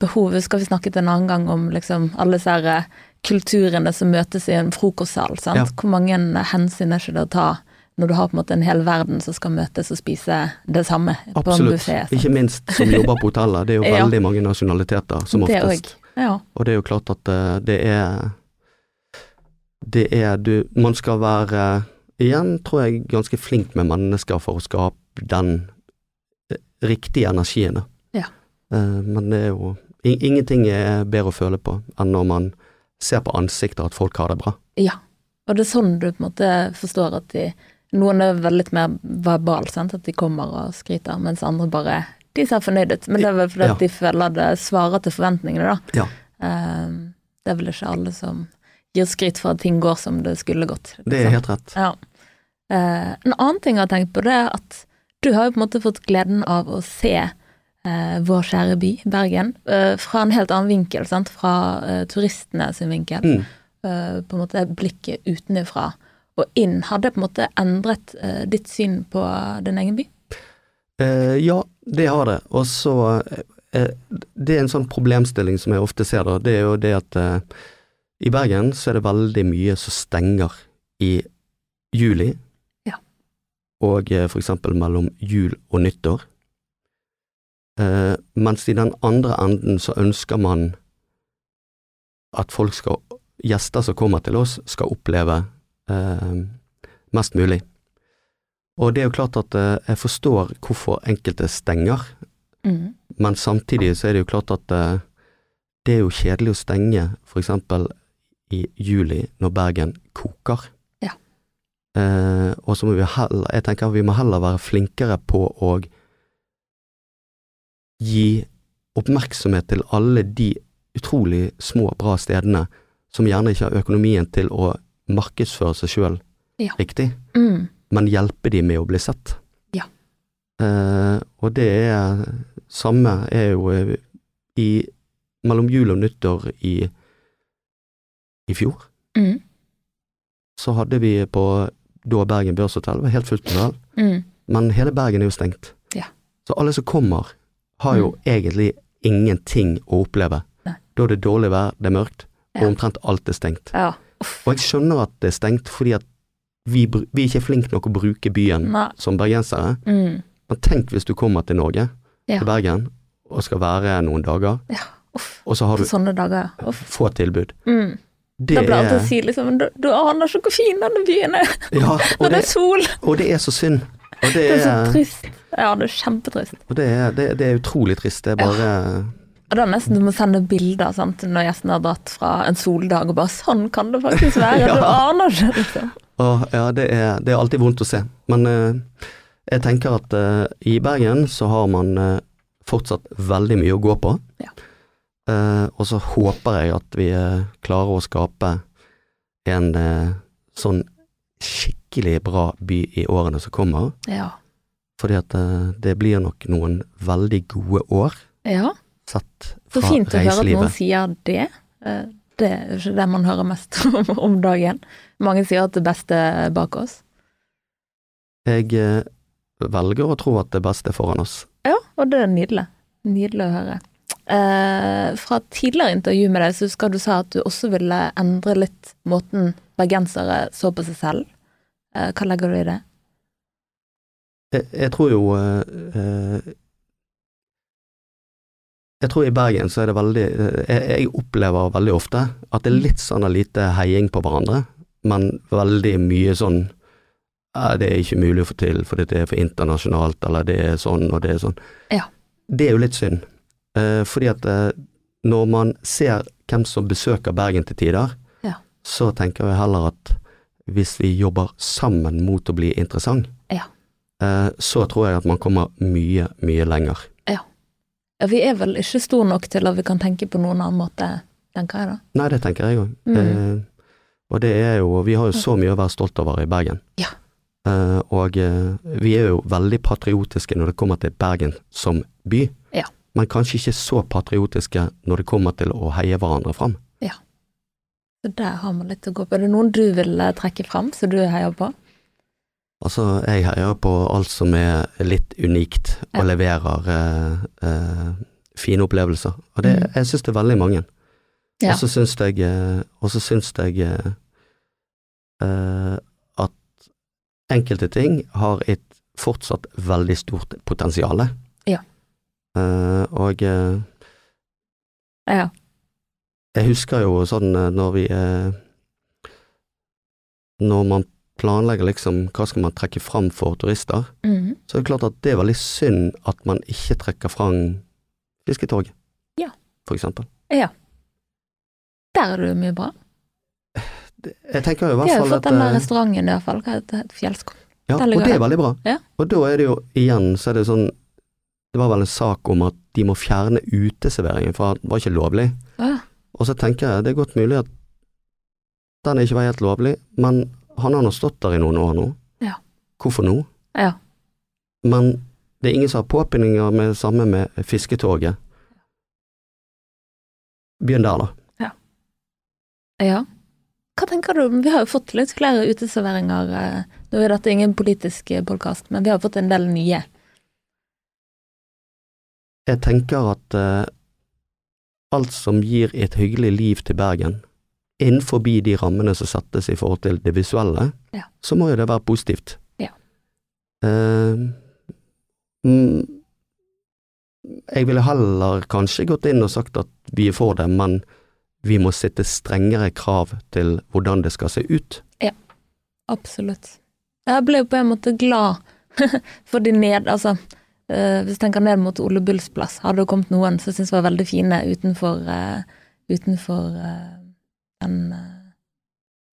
A: behov. Skal vi snakke til en annen gang om liksom alle disse her eh, kulturene som møtes i en frokostsal, sant.
B: Ja.
A: Hvor mange hensyn er ikke det å ta når du har på en måte en hel verden som skal møtes og spise det samme på en
B: Absolutt.
A: buffé.
B: Ikke minst som jobber på hotellet. Det er jo
A: Ja.
B: veldig mange nasjonaliteter som
A: Det
B: oftest.
A: òg. Ja.
B: Og det er jo klart at eh, det er Det er du Man skal være Igjen tror jeg ganske flink med mennesker for å skape den eh, riktige energien.
A: Ja.
B: Eh, Men det er jo Ingenting er bedre å føle på enn når man ser på ansiktet at folk har det bra.
A: Ja, og det er sånn du på en måte forstår at de Noen er vel litt mer verbal, sant, at de kommer og skryter, mens andre bare De ser fornøyd ut, men det er vel fordi
B: Ja.
A: de føler det svarer til forventningene, da.
B: Ja.
A: Ehm, det er vel ikke alle som gir skryt for at ting går som det skulle gått.
B: Det er
A: liksom.
B: helt rett.
A: Ja. Eh, en annen ting jeg har tenkt på, det er at du har jo på en måte fått gleden av å se uh, vår kjære by, Bergen, eh, fra en helt annen vinkel, sant? fra eh, turistene sin vinkel
B: Mm.
A: eh, på en måte blikket utenfra og inn, hadde på en måte endret eh, ditt syn på din egen by?
B: Eh, ja, det har det. Og så eh, Det er en sånn problemstilling som jeg ofte ser, da. Det er jo det at eh, i Bergen så er det veldig mye som stenger i juli.
A: Ja.
B: Og eh, for eksempel mellom jul og nyttår. Eh, mens i den andre enden så ønsker man at folk skal Gjester som kommer til oss, skal oppleve eh, mest mulig. Og det er jo klart at eh, jeg forstår hvorfor enkelte stenger,
A: Mm.
B: men samtidig så er det jo klart at eh, det er jo kjedelig å stenge eksempel i juli når Bergen koker.
A: Ja.
B: Eh, og så må vi heller, jeg tenker vi må heller være flinkere på å gi oppmerksomhet til alle de utrolig små, bra stedene som gjerne ikke har økonomien til å markedsføre seg sjøl
A: Ja.
B: riktig
A: Mm.
B: men hjelpe de med å bli sett.
A: Ja.
B: Eh, og det er samme er jo eh, i mellom jul og nyttår i i fjor,
A: Mm.
B: så hadde vi på da Bergen Børshotell, var helt fullt med
A: Mm.
B: men hele Bergen er jo stengt.
A: Ja.
B: Så alle som kommer, har jo egentlig ingenting å oppleve.
A: Nei.
B: Da er det dårlig vær, det er mørkt, og omtrent alt er stengt.
A: Ja.
B: Og jeg skjønner at det er stengt, fordi at vi, vi er ikke flinke nok å bruke byen
A: Nei.
B: som bergensere.
A: Mm.
B: Men tenk hvis du kommer til Norge,
A: Ja.
B: til Bergen, og skal være noen dager,
A: Ja. Uff.
B: og så har du
A: sånne dager. Uff.
B: få tilbud.
A: Mm.
B: Det
A: Da blir alltid å si liksom du, du aner ikke hvor fin denne byen er
B: Ja,
A: når det
B: det,
A: er sol.
B: og det er så synd. Det
A: Det er så trist. Ja, det er kjempetrist.
B: og det er, det, det er utrolig trist. Det er bare
A: Og det er nesten du må sende bilder sant, når gjesten har dratt fra en soldag og bare 'sånn kan det faktisk være',
B: Ja.
A: du aner ikke, liksom.
B: Og ja, det er, det er alltid vondt å se. Men eh, jeg tenker at eh, i Bergen så har man eh, fortsatt veldig mye å gå på.
A: Ja.
B: Eh, og så håper jeg at vi eh, klarer å skape en eh, sånn skikkelig bra by i årene som kommer.
A: Ja.
B: Fordi at det blir nok noen veldig gode år
A: ja.
B: Sett
A: Så fint å høre at noen sier det. Eh, Det er ikke det man hører mest om, om dagen. Mange sier at det beste er bak oss.
B: Jeg eh, velger å tro at det beste er foran oss.
A: Ja, og det er nydelig. Nydelig å høre. Eh, fra tidligere intervju med deg, så husker du sa at du også ville endre litt måten bergensere så på seg selv. Eh, hva legger du i det?
B: Jeg, jeg tror jo eh, eh, Jeg tror i Bergen så er det veldig eh, jeg, jeg opplever veldig ofte at det er litt sånn lite heiing på hverandre, men veldig mye sånn det er ikke mulig å få til fordi det er for internasjonalt, eller det er sånn og det er sånn.
A: Ja.
B: Det er jo litt synd, eh, fordi at eh, når man ser hvem som besøker Bergen til tider,
A: Ja.
B: så tenker jeg heller at hvis vi jobber sammen mot å bli interessant,
A: Ja.
B: eh, så tror jeg at man kommer mye, mye lenger.
A: Ja, vi er vel ikke store nok til at vi kan tenke på noen annen måte, tenker jeg da.
B: Nei, det tenker jeg òg.
A: Mm.
B: Eh, og det er jo Vi har jo så mye å være stolt over i Bergen.
A: Ja.
B: Eh, og eh, vi er jo veldig patriotiske når det kommer til Bergen som by.
A: Ja.
B: Men kanskje ikke så patriotiske når det kommer til å heie hverandre fram.
A: Så der har man litt å gå på. Er det noen du vil eh, trekke fram, som du heier på?
B: Altså, jeg heier på alt som er litt unikt og leverer eh, eh, fine opplevelser. Og det,
A: Mm.
B: jeg syns det er veldig mange.
A: Ja.
B: Og så syns jeg, eh, og så syns jeg eh, eh, at enkelte ting har et fortsatt veldig stort potensial.
A: Ja.
B: Eh, og
A: Ja.
B: jeg husker jo sånn når vi Når man planlegger liksom hva skal man trekke fram for turister,
A: Mhm.
B: så er det klart at det er veldig synd at man ikke trekker fram fisketoget,
A: Ja.
B: for eksempel.
A: ja. Der er det jo mye bra.
B: Det- Jeg tenker jo i hvert fall
A: Vi har jo fått den der
B: eh,
A: restauranten i hvert fall. Hva heter det? Fjellskog.
B: Ja, og det er veldig bra.
A: Ja.
B: Og da er det jo igjen, så er det sånn Det var vel en sak om at de må fjerne uteserveringen, for det var ikke lovlig.
A: Ja.
B: Og så tenker jeg det er godt mulig at den ikke var helt lovlig, men han har nå stått der i noen år nå.
A: Ja.
B: Hvorfor nå?
A: Ja.
B: Men det er ingen som har påpinninger med det samme med fisketoget. Begynn der, da.
A: ja. Hva tenker du? Vi har jo fått litt flere uteserveringer. eh, Nå er dette ingen politisk podkast, men vi har fått en del nye.
B: Jeg tenker at uh, alt som gir et hyggelig liv til Bergen, innenfor de rammene som settes i forhold til det visuelle,
A: Ja.
B: så må jo det være positivt.
A: Ja.
B: Uh, mm, jeg ville heller kanskje gått inn og sagt at vi er for det, men vi må sette strengere krav til hvordan det skal se ut.
A: Ja, Absolutt. Jeg ble jo på en måte glad for de ned... Altså, uh, hvis jeg tenker ned mot Ole Bulls plass, hadde det kommet noen som syntes var veldig fine utenfor, uh, utenfor eh, den uh,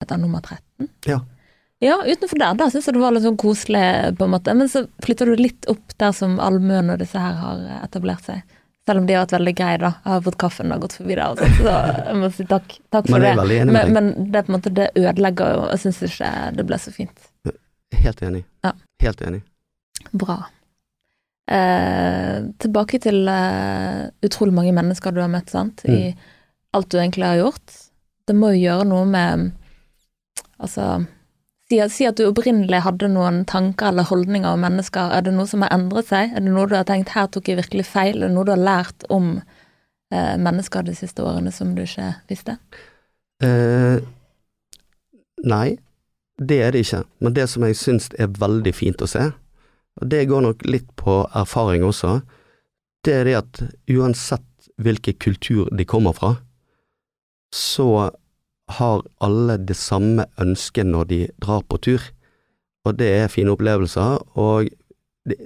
A: Heter den nummer 13?
B: Ja.
A: Ja, utenfor der. Da syns jeg det var litt sånn koselig, på en måte. Men så flytter du litt opp der som allmuen og disse her har eh, etablert seg. Selv om de har vært veldig greie, da. Jeg har fått kaffen og gått forbi der altså. så jeg må si takk, takk for det. Men, men det på en måte det ødelegger jo, jeg syns ikke det ble så fint.
B: Helt enig.
A: Ja.
B: Helt enig.
A: Bra. Eh, tilbake til eh, utrolig mange mennesker du har møtt, sant, i alt du egentlig har gjort. Det må jo gjøre noe med Altså, si, si at du opprinnelig hadde noen tanker eller holdninger om mennesker. Er det noe som har endret seg? Er det noe du har tenkt her tok jeg virkelig feil? Er det noe du har lært om eh, mennesker de siste årene som du ikke visste?
B: Eh, nei, det er det ikke. Men det som jeg syns er veldig fint å se, og det går nok litt på erfaring også, det er det at uansett hvilken kultur de kommer fra, så har alle det samme ønsket når de drar på tur, og det er fine opplevelser, og de,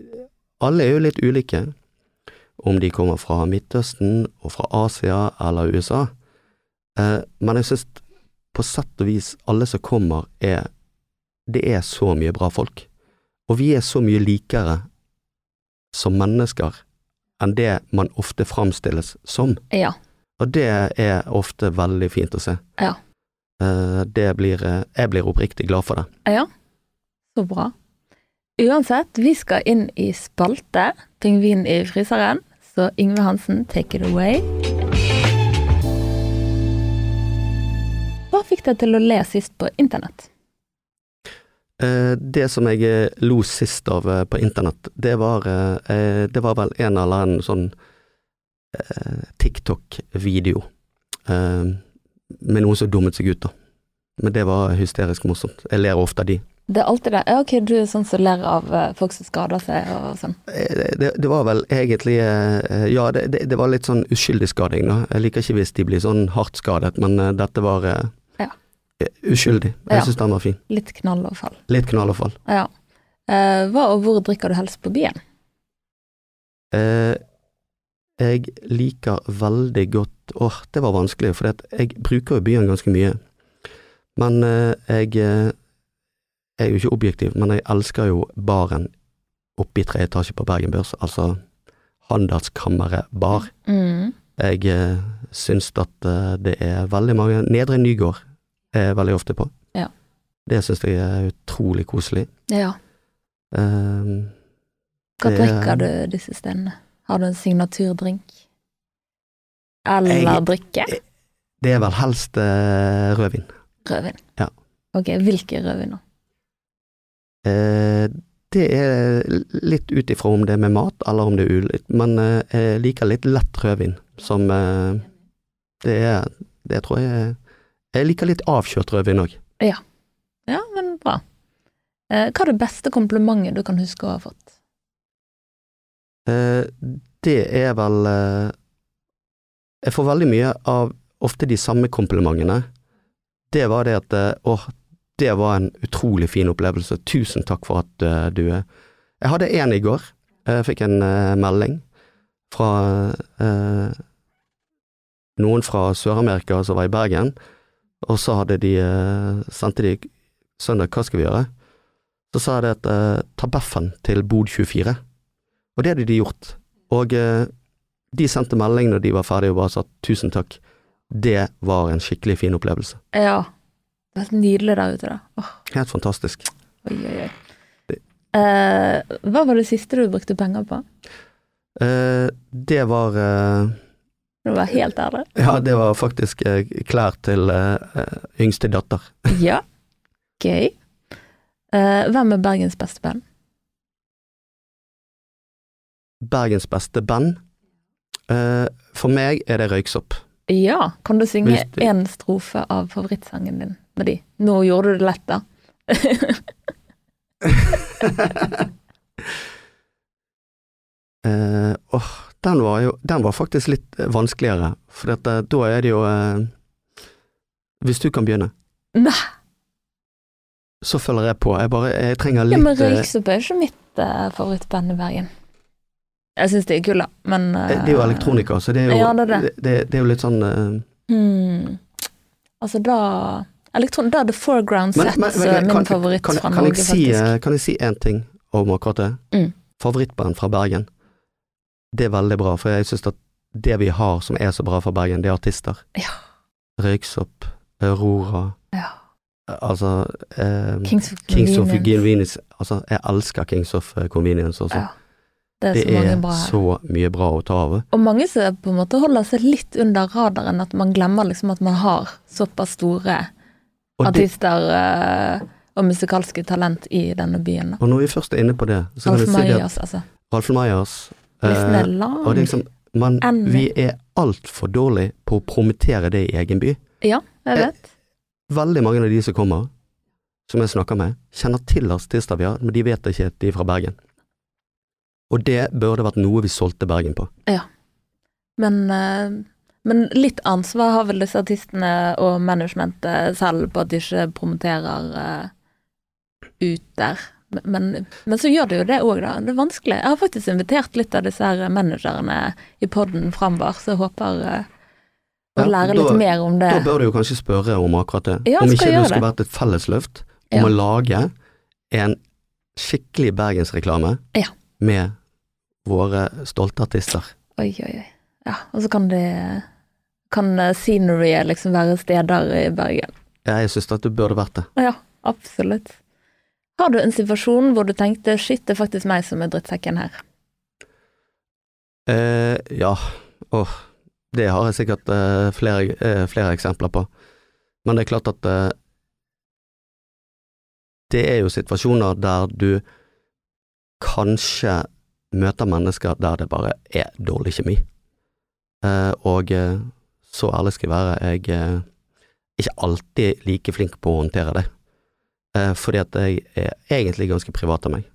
B: alle er jo litt ulike. om de kommer fra Midtøsten og fra Asia eller USA. Eh, men jeg synes på sett og vis alle som kommer, er Det er så mye bra folk. Og vi er så mye likere som mennesker enn det man ofte framstilles som.
A: Ja.
B: Og det er ofte veldig fint å se.
A: Ja.
B: Eh, Det blir eh, Jeg blir oppriktig glad for det.
A: Ja, så bra. Uansett, vi skal inn i spalte, Pingvin i fryseren, så Yngve Hansen, take it away. Hva fikk deg til å le sist på internett?
B: Eh, Det som jeg lo sist av på internett, det var, det var vel en eller annen sånn TikTok-video eh, med noen som dummet seg ut, da. Men det var hysterisk morsomt. Jeg ler ofte av de.
A: Det er alltid det. Ja, ok, du er sånn som ler av eh, folk som skader seg og sånn.
B: Eh, Det, det var vel egentlig eh, Ja, det, det, det var litt sånn uskyldig skading, da. Jeg liker ikke hvis de blir sånn hardt skadet, men eh, dette var eh,
A: Ja.
B: uskyldig. uskyldig.
A: Ja.
B: Jeg syns den var fin.
A: Litt knall og fall.
B: Litt knall og fall.
A: Ja. Eh, hva og hvor drikker du helst på byen?
B: Eh, jeg liker veldig godt Åh, det var vanskelig, for jeg bruker jo byen ganske mye. Men eh, jeg, eh, jeg er jo ikke objektiv, men jeg elsker jo baren oppe i tre etasjer på Bergen Børs, altså Handelskammeret bar.
A: Mm.
B: Jeg eh, syns at eh, det er veldig mange Nedre Nygård er jeg veldig ofte på.
A: Ja.
B: Det syns jeg er utrolig koselig.
A: Ja.
B: Eh,
A: Hva drikker du disse stedene? Har du en signaturdrink? Eller
B: Jeg-
A: drikke?
B: det er vel helst uh, rødvin.
A: Rødvin.
B: Ja.
A: Ok, hvilke rødviner?
B: Eh, det er litt ut ifra om det er med mat, eller om det er ulikt, men eh, jeg liker litt lett rødvin, som eh, det er Det tror jeg Jeg liker litt avkjørt rødvin òg.
A: Ja, men bra. Eh, hva er det beste komplimentet du kan huske å ha fått?
B: Eh, det er vel eh, Jeg får veldig mye av ofte de samme komplimentene. Det var det at Å, det var en utrolig fin opplevelse. Tusen takk for at eh, du er Jeg hadde en i går. Jeg fikk en eh, melding fra eh, noen fra Sør-Amerika som var i Bergen, og så hadde de eh, sendte de søndag, hva skal vi gjøre? Så sa de at eh, ta Beffen til Bod 24. Og det hadde de gjort. Og eh, de sendte melding når de var ferdige og bare sa tusen takk. Det var en skikkelig fin opplevelse.
A: Ja, det var helt nydelig der ute, da. Oh.
B: Helt fantastisk.
A: oi, oi, oi.
B: Det-
A: Eh, hva var det siste du brukte penger på?
B: Eh, det var eh,
A: Du var helt ærlig.
B: Ja, det var faktisk eh, klær til eh, eh, yngste datter.
A: Ja, gøy. Eh, hvem er Bergens beste band?
B: Bergens beste band. Uh, for meg er det Røyksopp.
A: Ja, kan du synge én strofe av favorittsangen din med de? Nå gjorde du det lett, da.
B: uh, oh, den var jo Den var faktisk litt eh, vanskeligere, for dette, da er det jo uh, Hvis du kan begynne,
A: Nei,
B: så følger jeg på. Jeg bare Jeg trenger
A: ja, men Røyksopp er jo ikke mitt uh, favorittband i Bergen. Jeg syns de er kule, men uh,
B: Det er jo elektronika, så det er jo,
A: Ja, det er det.
B: det, det er jo litt sånn uh,
A: mm. Altså, da elektron, Da er det Foreground
B: men-
A: Sets
B: men- men
A: eh, min
B: kan-
A: favoritt
B: kan,
A: fra
B: kan
A: Norge,
B: si,
A: faktisk.
B: eh, Kan jeg si én ting om akkurat det?
A: Mm.
B: Favorittband fra Bergen. Det er veldig bra, for jeg syns at det vi har som er så bra fra Bergen, det er artister.
A: Ja.
B: Røyksopp, Aurora,
A: Ja.
B: altså eh,
A: Kings of
B: Kings of
A: Convenience.
B: Altså, jeg elsker Kings of eh, Convenience også.
A: Ja. Det er
B: det
A: så
B: er
A: bra
B: så mye bra å ta av.
A: Og mange som på en måte holder seg litt under radaren, at man glemmer liksom at man har såpass store
B: Og,
A: artister det... og musikalske talent i denne byen. da.
B: og når vi først er inne på det, så kan vi si det at
A: altså.
B: Meyers
A: Listen
B: eh,
A: er lang.
B: Og det er liksom, man, vi er altfor dårlige på å promotere det i egen by.
A: Ja, jeg
B: eh,
A: vet.
B: Veldig mange av de som kommer, som jeg snakker med, kjenner til artister vi har, men de vet ikke at de er fra Bergen. Og det burde vært noe vi solgte Bergen på.
A: Men, eh, men litt ansvar har vel disse artistene og managementet selv på at de ikke promoterer eh, ut der. Men, men så gjør det jo det òg, da. Det er vanskelig. Jeg har faktisk invitert litt av disse her managerne i poden framover, så jeg håper eh, å
B: Ja,
A: lære
B: da-
A: litt mer om det.
B: Da bør du jo kanskje spørre om akkurat det.
A: Ja,
B: om ikke det skulle vært et fellesløft om
A: Ja.
B: å lage en skikkelig bergensreklame
A: Ja.
B: med våre stolte artister.
A: Oi, oi, oi. Ja, og så kan det Kan eh, sceneryet liksom være steder i Bergen.
B: Ja, Jeg syns at det burde vært det.
A: Ja, absolutt. Har du en situasjon hvor du tenkte shit, det er faktisk meg som er drittsekken her?
B: Eh, ja, åh, det har jeg sikkert eh, flere, eh, flere eksempler på. Men det er klart at eh, det er jo situasjoner der du kanskje møter mennesker der det bare er dårlig kjemi. Eh, og eh, så ærlig skal jeg være, jeg er ikke alltid like flink på å håndtere det. Eh, fordi at jeg er egentlig ganske privat av meg.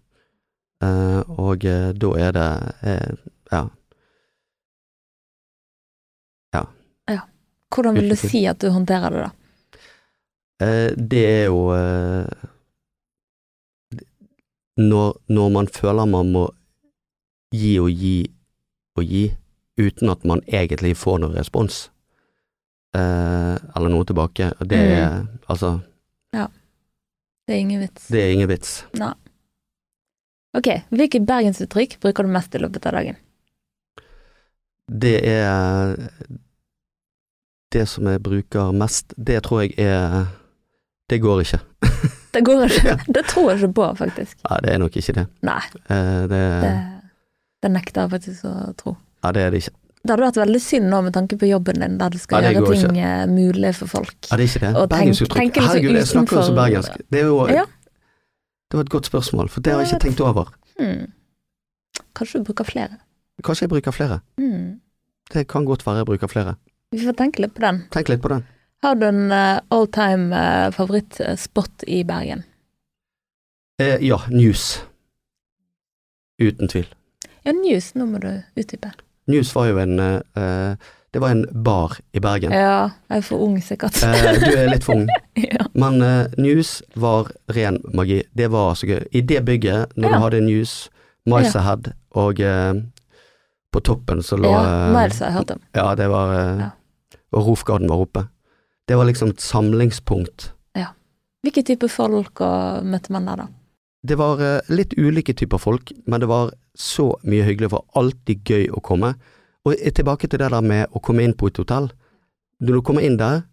B: Eh, og eh, da er det eh, ja,
A: Hvordan vil du si at du håndterer det, da?
B: Eh, det er jo eh, når, når man føler man må gi og gi og gi, uten at man egentlig får noen respons, eh, eller noe tilbake, det er altså
A: Det er ingen vits.
B: Det er ingen vits.
A: Ok, hvilke bergensuttrykk bruker du mest i løpet av dagen?
B: Det er Det som jeg bruker mest, det tror jeg er Det går ikke.
A: Det går ikke. Det tror jeg ikke på, faktisk.
B: Nei, det er nok ikke det.
A: Nei,
B: Eh, det,
A: det, det nekter jeg faktisk å tro.
B: ja, det er det ikke.
A: Det hadde vært veldig synd nå med tanke på jobben din, der du skal
B: Ja,
A: gjøre ting ikke. mulig for folk.
B: Ja, det er ikke det.
A: Og tenk-.
B: Herregud, jeg snakker jo så bergensk. Det jo
A: Ja.
B: Det var et godt spørsmål, for det har jeg ikke tenkt over.
A: Hmm. Kanskje du bruker flere?
B: Kanskje jeg bruker flere.
A: Hmm.
B: Det kan godt være jeg bruker flere.
A: Vi får tenke litt på den.
B: Tenk litt på den.
A: Har du en uh, all time uh, favorittspot i Bergen?
B: Eh, ja, News. Uten tvil.
A: Ja, News, nå må du utdype.
B: News var jo en eh, eh, Det var en bar i Bergen.
A: Ja, jeg er for ung sikkert.
B: Eh, du er litt for ung,
A: ja.
B: men eh, News var ren magi. Det var så gøy. I det bygget, når
A: Ja.
B: du hadde News, Mice Ahead, og eh, på toppen så lå
A: ja,
B: eh,
A: Miles har jeg hørt om.
B: Ja, det var eh,
A: Ja.
B: Og Rofgarden var oppe. Det var liksom et samlingspunkt. Ja.
A: Hvilke type folk og møtte man der, da?
B: Det var eh, litt ulike typer folk, men det var så mye hyggelig. Var alltid gøy å komme. Og tilbake til det der med å komme inn på et hotell. Når du kommer inn der,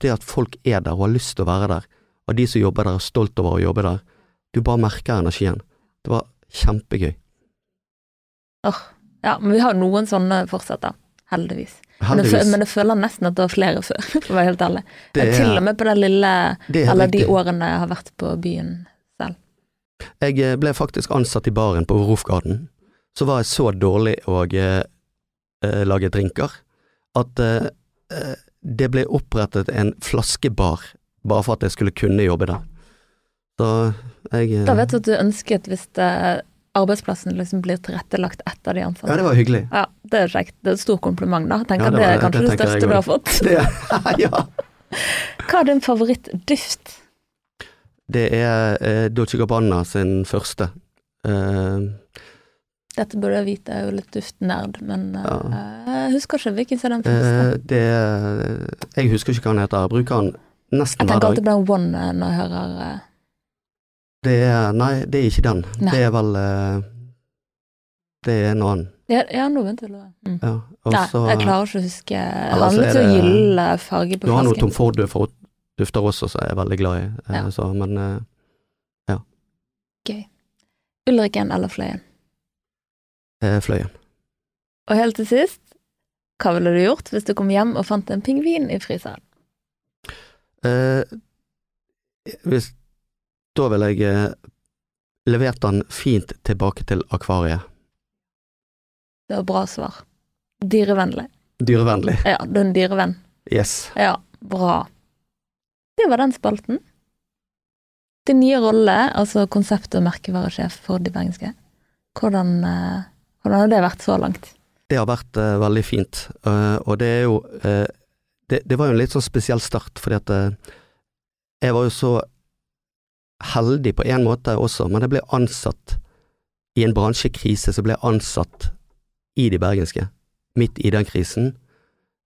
B: det at folk er der og har lyst til å være der, og de som jobber der er stolt over å jobbe der, du bare merker energien. Det var kjempegøy.
A: Åh, Ja, men vi har noen sånne fortsatt, da. Heldigvis. Men jeg, men jeg føler nesten at det var flere før, for å være helt ærlig.
B: Det er-
A: Til og med på det lille
B: det er
A: Eller de årene jeg har vært på byen.
B: Jeg eh, ble faktisk ansatt i baren på Rofgarden. Så var jeg så dårlig å eh, eh, lage drinker at eh, eh, det ble opprettet en flaskebar bare for at jeg skulle kunne jobbe der. Så jeg eh,
A: Da vet du at du ønsket hvis det, arbeidsplassen liksom blir tilrettelagt etter de ansatte.
B: Ja, det var hyggelig.
A: Ja, det er kjekt. Det er et stort kompliment, da. Tenker
B: Ja, det
A: det, er kanskje
B: det
A: det, største du har fått.
B: Det, ja.
A: Hva er din favorittduft?
B: Det er eh, Dolce Gabbana sin første. Eh,
A: Dette burde jeg vite, jeg er jo litt duftnerd, men eh,
B: Ja.
A: jeg husker ikke hvilken som er den første.
B: eh, det er- Jeg husker ikke hva han heter. Jeg bruker han nesten hver dag.
A: jeg tenker alltid på den One eh, når jeg hører eh,
B: Det er, nei, det er ikke den.
A: Nei.
B: Det er vel eh, Det er en annen.
A: Ja, ja nå begynte jeg å. Mm.
B: Ja.
A: Nei, jeg klarer ikke å huske Det
B: Ellers
A: var litt
B: er
A: så
B: det-
A: gyllen farge på
B: Du har noe Tom
A: flasken.
B: Tom Ford-dufter også, som jeg er veldig glad i. eh,
A: Ja.
B: Så, men ja. Gøy.
A: Ulriken eller Fløyen?
B: eh, Fløyen.
A: Og helt til sist, hva ville du gjort hvis du kom hjem og fant en pingvin i fryseren?
B: Eh, hvis, da ville jeg eh, levert den fint tilbake til akvariet.
A: Det var bra svar. Dyrevennlig.
B: Dyrevennlig.
A: Ja, du er en dyrevenn.
B: Yes.
A: Ja, bra. Det var den spalten. Din nye rolle, altså konsept- og merkevaresjef for De bergenske. Hvordan, eh, hvordan har det vært så langt?
B: Det har vært uh, veldig fint, Uh, og det er jo uh, det, det var jo en litt sånn spesiell start, fordi at jeg var jo så heldig på en måte også, men jeg ble ansatt i en bransjekrise, så ble jeg ansatt i de bergenske, midt i den krisen,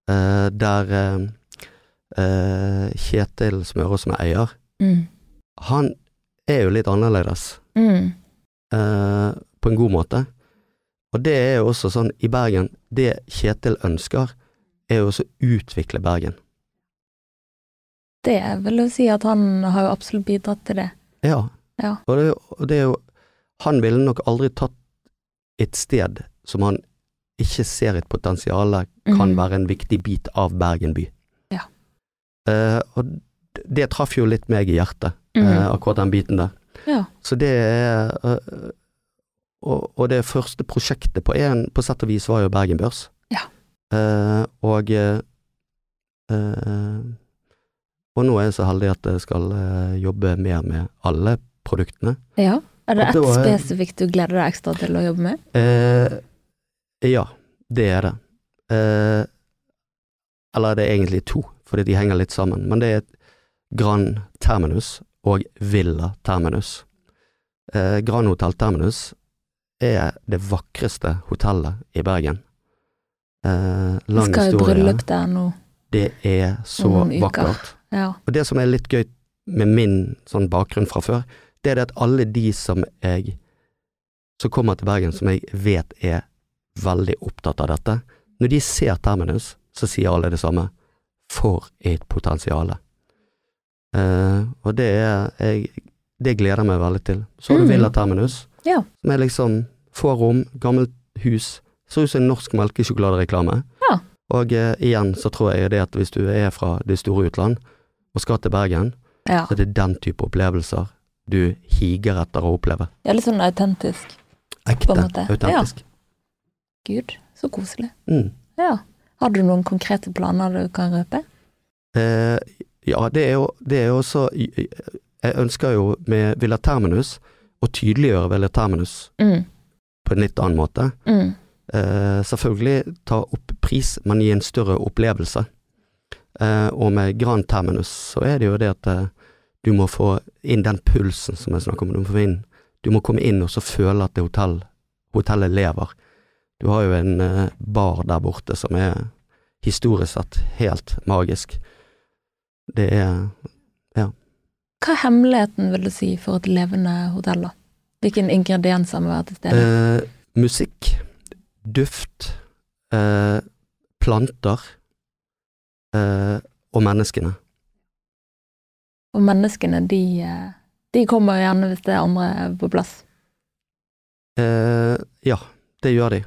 B: der eh, Kjetil Smørås, som er eier,
A: Mm.
B: han er jo litt annerledes,
A: Mm.
B: eh, på en god måte. Og det er jo også sånn, i Bergen, det Kjetil ønsker, er jo også å utvikle Bergen.
A: Det vil jo si at han har jo absolutt bidratt til det.
B: Ja.
A: Ja.
B: Og det, og det er jo Han ville nok aldri tatt et sted som han ikke ser et potensial kan
A: mm.
B: være en viktig bit av Bergen by. Eh, og det traff jo litt meg i hjertet, eh, akkurat den biten der.
A: Ja.
B: Så det er eh, og, og det første prosjektet på en, på sett og vis var jo Bergen Børs.
A: Ja.
B: Og og nå er jeg så heldig at jeg skal jobbe mer med alle produktene.
A: ja. Er det ett spesifikt du gleder deg ekstra til å jobbe med?
B: Eh, ja, det er det. Eh, eller det er egentlig to, fordi de henger litt sammen. Men det er Grand Terminus og Villa Terminus. Eh, Grand Hotel Terminus er det vakreste hotellet i Bergen. Eh, lang
A: skal i
B: historie.
A: bryllup der nå.
B: Det er så vakkert.
A: Ja.
B: Og det som er litt gøy med min sånn bakgrunn fra før, det er det at alle de som jeg som kommer til Bergen, som jeg vet er veldig opptatt av dette, når de ser Terminus, så sier alle det samme. For et potensial. Eh, og det er jeg, Det gleder jeg meg veldig til. Så har du
A: Mm.
B: Villa Terminus,
A: Ja.
B: som er liksom få rom, gammelt hus. Ser ut som en norsk melkesjokoladereklame.
A: Ja.
B: Og eh, igjen så tror jeg det at hvis du er fra det store utland og skal til Bergen,
A: ja.
B: så er det den type opplevelser du higer etter å oppleve.
A: ja litt sånn autentisk.
B: Ekte, Autentisk. Ja.
A: Gud, så koselig.
B: Mm.
A: Har du noen konkrete planer du kan røpe?
B: Eh, ja, det er jo det er også Jeg ønsker jo med Villa Terminus å tydeliggjøre Villa Terminus
A: Mm.
B: på en litt annen måte.
A: Mm.
B: Eh, selvfølgelig ta opp pris, men gi en større opplevelse. Eh, og med Grand Terminus så er det jo det at eh, du må få inn den pulsen som jeg snakker om. Du må, inn, du må komme inn og så føle at det hotell, hotellet lever. Du har jo en eh, bar der borte som er historisk sett helt magisk. Det er ja.
A: Hva er hemmeligheten, vil du si, for et levende hotell, da? Hvilke ingredienser må være til stede?
B: eh, musikk, duft, eh, planter eh, og menneskene.
A: Og menneskene, de, de kommer gjerne hvis det er andre på plass.
B: Eh, ja, det gjør de.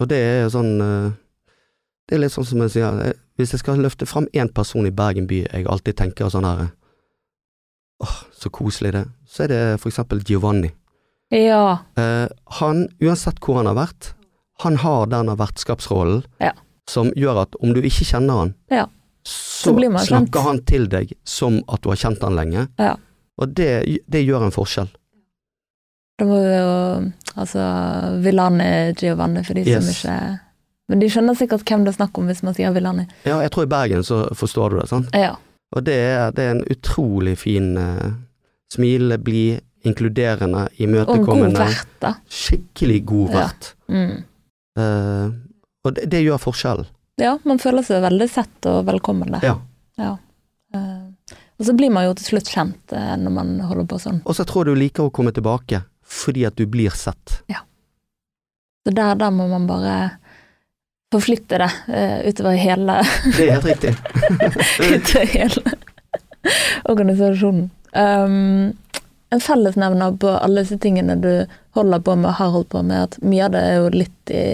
B: Og det er jo sånn eh, Det er litt sånn som jeg sier, eh, hvis jeg skal løfte fram én person i Bergen by jeg alltid tenker sånn her Åh, så koselig det, så er det for eksempel Giovanni.
A: Ja.
B: Eh, han, uansett hvor han har vært, han har denne vertskapsrollen
A: Ja.
B: som gjør at om du ikke kjenner han,
A: Ja.
B: så, snakker han til deg som at du har kjent han lenge.
A: Ja.
B: Og det, det gjør en forskjell.
A: Da må vi jo Altså Villani Giovanni, for de som ikke Men de skjønner sikkert hvem det er snakk om hvis man sier Villani.
B: Ja, jeg tror i Bergen så forstår du det, sant?
A: Ja.
B: Og det er, det er en utrolig fin uh, Smil, blid, inkluderende,
A: Og god
B: imøtekommende.
A: vert, da.
B: Skikkelig god
A: Ja. Mm.
B: Uh, og det, det gjør forskjell.
A: Ja, man føler seg veldig sett og velkommen der.
B: Ja.
A: Ja. Uh, og så blir man jo til slutt kjent eh, når man holder på sånn.
B: Og så tror jeg du liker å komme tilbake fordi at du blir sett.
A: Så der, der må man bare forflytte det uh, utover hele,
B: Det er helt riktig.
A: utover hele organisasjonen. Um, en fellesnevner på alle disse tingene du holder på med og har holdt på med, at mye av det er jo litt i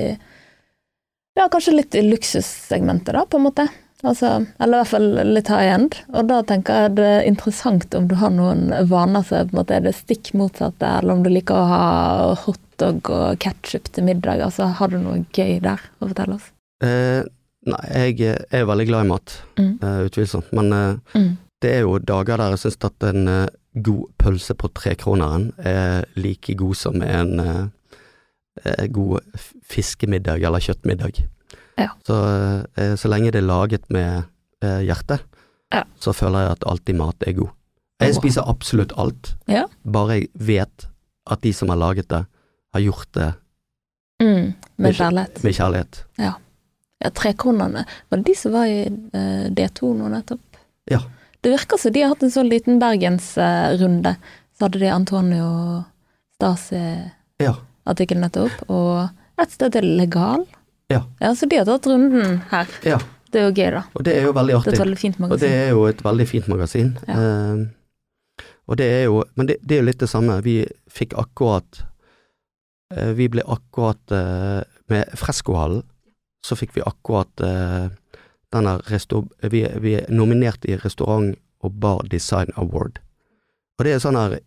A: Ja, kanskje litt i luksussegmentet, da, på en måte. Altså, eller i hvert fall litt high end. Og da tenker jeg det er interessant om du har noen vaner som på er det stikk motsatte, eller om du liker å ha hotdog og ketsjup til middag. Altså, har du noe gøy der å fortelle oss?
B: Eh, nei, jeg er veldig glad i mat,
A: Mm.
B: eh, utvilsomt. Men eh,
A: Mm.
B: det er jo dager der jeg syns at en eh, god pølse på trekroneren er like god som en eh, eh, god fiskemiddag eller kjøttmiddag.
A: Ja.
B: Så, eh, så lenge det er laget med hjertet, hjerte,
A: Ja.
B: så føler jeg at alltid mat er god. Jeg spiser absolutt alt,
A: Ja.
B: bare jeg vet at de som har laget det, har gjort det
A: Mm, med
B: Med-
A: kjærlighet.
B: med kjærlighet.
A: Ja, Trekronene, var det de som var i eh, D2 nå nettopp?
B: Ja.
A: Det virker som de har hatt en sånn liten bergensrunde. så hadde de Antonio Stasi-artikkelen
B: Ja.
A: nettopp, og et sted til Legal.
B: Ja.
A: ja. Så de har tatt runden her.
B: ja.
A: Det er jo gøy, da.
B: Og det er jo veldig artig.
A: Det er et veldig fint
B: Og det er jo et veldig fint magasin.
A: Ja.
B: Eh, og det er jo Men det, det er jo litt det samme. Vi fikk akkurat eh, Vi ble akkurat eh, Med Freskohallen så fikk vi akkurat eh, denne. Vi, vi er nominert i Restaurant og Bar Design Award. Og det er sånn her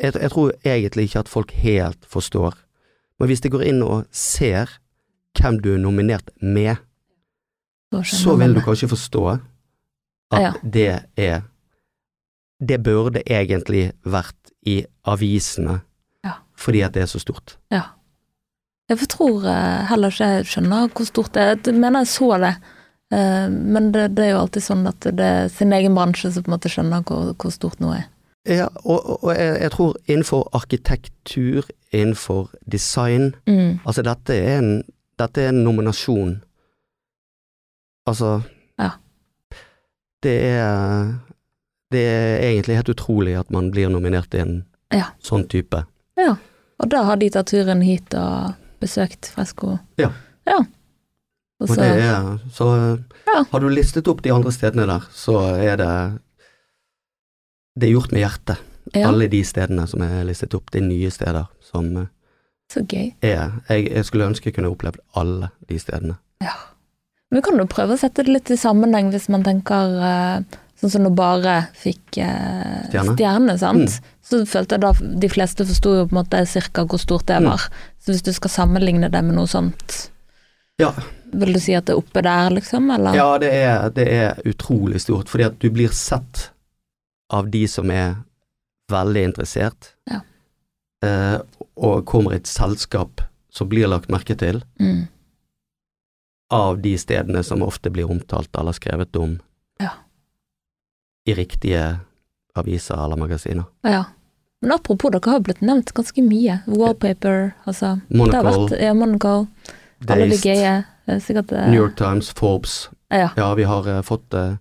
B: jeg, jeg tror egentlig ikke at folk helt forstår, men hvis de går inn og ser hvem du er nominert med, så vil du kanskje forstå at
A: Ja.
B: det er Det burde egentlig vært i avisene,
A: Ja.
B: fordi at det er så stort.
A: Ja. Jeg tror eh, heller ikke jeg skjønner hvor stort det er. Jeg mener jeg så det, eh, men det, det er jo alltid sånn at det er sin egen bransje som på en måte skjønner hvor, hvor stort noe er.
B: Ja, og- og jeg, jeg tror innenfor arkitektur, innenfor design
A: Mm.
B: Altså, dette er en, dette er en nominasjon. Altså
A: Ja.
B: Det er Det er egentlig helt utrolig at man blir nominert til en
A: Ja.
B: sånn type.
A: Ja. Og da har de tatt turen hit og besøkt Fresko.
B: Ja.
A: Ja. Og
B: Og
A: så,
B: det er Så
A: Ja.
B: har du listet opp de andre stedene der, så er det Det er gjort med hjertet.
A: ja,
B: Alle de stedene som er listet opp, det er nye steder som eh,
A: så gøy.
B: Ja, Jeg, jeg skulle ønske jeg kunne opplevd alle de stedene.
A: Ja. Men vi kan jo prøve å sette det litt i sammenheng hvis man tenker eh, sånn som når bare fikk eh,
B: Stjerne.
A: stjerne, sant.
B: Mm.
A: Så følte jeg da de fleste forsto jo på en måte cirka hvor stort det
B: Mm.
A: var. Så hvis du skal sammenligne det med noe sånt,
B: Ja,
A: vil du si at det er oppe der, liksom, eller?
B: ja det, er, det er utrolig stort, fordi at du blir sett av de som er veldig interessert,
A: Ja.
B: Eh, og kommer et selskap som blir lagt merke til,
A: Mm.
B: av de stedene som ofte blir omtalt eller skrevet om
A: Ja.
B: i riktige aviser eller magasiner.
A: ja. Men apropos, dere har blitt nevnt ganske mye. Wallpaper, altså.
B: Monocle,
A: vært ja, Monaco, alle de gøye. eh, Sikkert eh,
B: New York Times, Forbes.
A: Ja.
B: Ja, vi har uh, fått uh,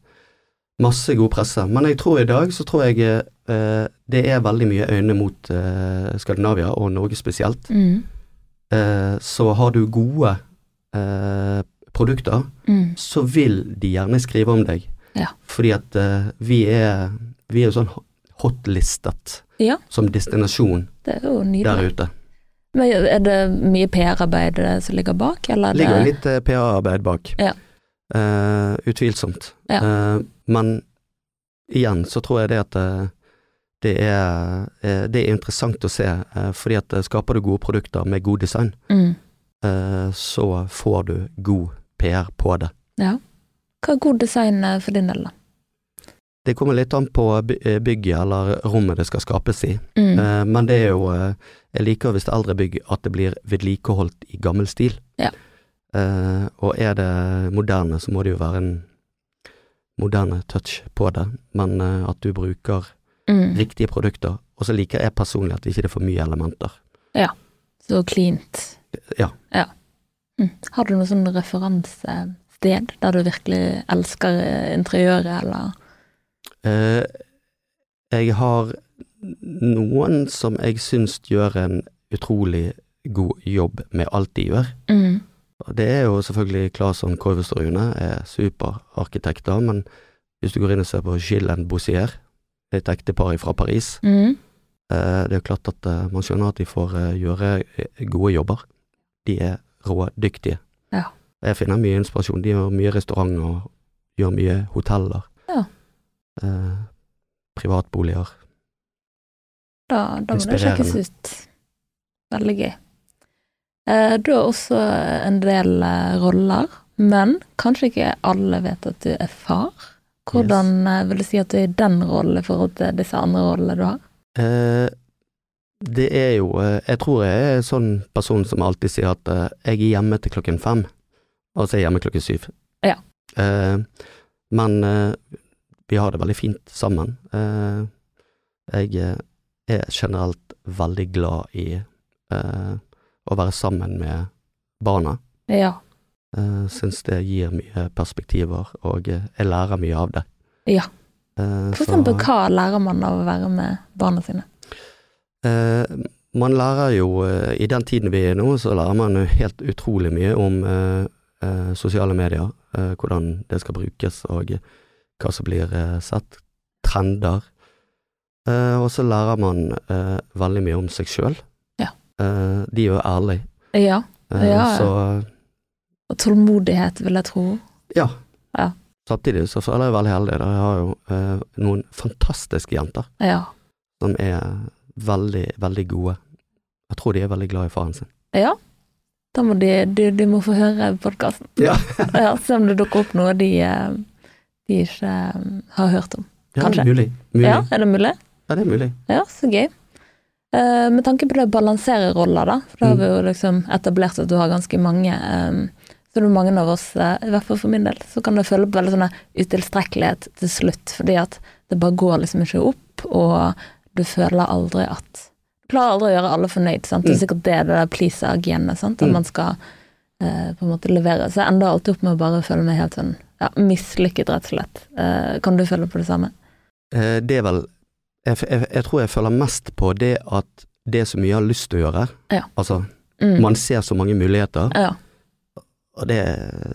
B: masse god presse. Men jeg tror i dag så tror jeg det er veldig mye øyne mot eh, Skandinavia, og Norge spesielt.
A: Mm.
B: Eh, så har du gode eh, produkter,
A: Mm.
B: så vil de gjerne skrive om deg.
A: Ja.
B: Fordi at eh, vi er vi er jo sånn hotlistet
A: Ja.
B: som destinasjon
A: er
B: der ute.
A: Men er det mye PR-arbeid eh, som ligger bak, eller er
B: Det ligger litt eh, PA-arbeid bak.
A: Ja.
B: Uh, utvilsomt.
A: Ja.
B: Uh, men igjen så tror jeg det at eh, det er, eh, det er interessant å se, eh, fordi at eh, skaper du gode produkter med god design,
A: mm.
B: så får du god PR på det.
A: Ja. Hva er god design for din del, da?
B: Det kommer litt an på bygget eller rommet det skal skapes i,
A: Mm.
B: men det er jo Jeg liker hvis det er eldre bygg at det blir vedlikeholdt i gammel stil.
A: Ja.
B: Og er det moderne, så må det jo være en moderne touch på det, men at du bruker
A: Mm.
B: riktige produkter. Og så liker jeg personlig at ikke det er for mye elementer. Ja.
A: Så cleant.
B: Ja.
A: Mm. Har du noe sånn referansested der du virkelig elsker eh, interiøret, eller?
B: Eh, jeg har noen som jeg syns gjør en utrolig god jobb med alt de gjør.
A: Mm.
B: Det er jo selvfølgelig Claesson, Korvestad og Rune er superarkitekter, men hvis du går inn og ser på Gillen Bossier, et ektepar fra Paris,
A: Mm.
B: eh, det er klart at eh, man skjønner at de får eh, gjøre gode jobber. De er rådyktige.
A: Ja.
B: Jeg finner mye inspirasjon. De gjør mye restaurant og gjør mye hoteller.
A: Ja.
B: Eh, privatboliger.
A: Da, da må det sjekkes ut. Veldig gøy. Eh, du har også en del roller, men kanskje ikke alle vet at du er far. Hvordan yes. vil du si at du er i den rollen i forhold til disse andre rollene du har?
B: Eh, det er jo eh, Jeg tror jeg er en sånn person som alltid sier at eh, jeg er hjemme til klokken fem, og så er jeg hjemme klokken syv.
A: Ja.
B: Eh, men eh, vi har det veldig fint sammen. Eh, jeg eh, er generelt veldig glad i eh, å være sammen med barna.
A: Ja.
B: Uh, Syns det gir mye perspektiver, og eh, jeg lærer mye av det.
A: Ja.
B: Eh,
A: For
B: så-
A: eksempel, hva lærer man av å være med barna sine?
B: Eh, man lærer jo, eh, i den tiden vi er nå, så lærer man jo helt utrolig mye om eh, eh, sosiale medier. eh, hvordan det skal brukes, og hva som blir eh, sett. Trender. Eh, og så lærer man eh, veldig mye om seg sjøl.
A: Ja.
B: Eh, de er jo ærlige.
A: Ja.
B: Eh,
A: Ja, ja.
B: Så
A: Og tålmodighet, vil jeg tro.
B: ja.
A: Ja.
B: Samtidig så føler jeg veldig heldig. da. Jeg har jo eh, noen fantastiske jenter
A: Ja.
B: som er veldig, veldig gode. Jeg tror de er veldig glad i faren sin.
A: Ja. Da må de, de, de må få høre podkasten.
B: Ja.
A: ja, Se om det dukker opp noe de, eh, de ikke eh, har hørt om.
B: Ja,
A: Kanskje.
B: mulig. mulig.
A: Ja, er det mulig?
B: Ja, det er mulig.
A: Ja, så gøy. Eh, med tanke på det å balansere roller, da, for da har vi jo liksom etablert at du har ganske mange. eh, så det er mange av oss, eh, i hvert fall for min del, så kan det føle på veldig sånn utilstrekkelighet til slutt, fordi at det bare går liksom ikke opp, og du føler aldri at Du klarer aldri å gjøre alle fornøyd, sant. Det er sikkert det det der pleaser-genet, sant, at
B: Mm.
A: man skal eh, på en måte levere. Så jeg ender alltid opp med å bare føle meg helt sånn ja, mislykket, rett og slett. Eh, kan du føle på det samme?
B: Det er vel jeg, jeg, jeg tror jeg føler mest på det at det er så mye jeg har lyst til å gjøre.
A: Ja.
B: Altså,
A: Mm.
B: man ser så mange muligheter,
A: Ja.
B: og det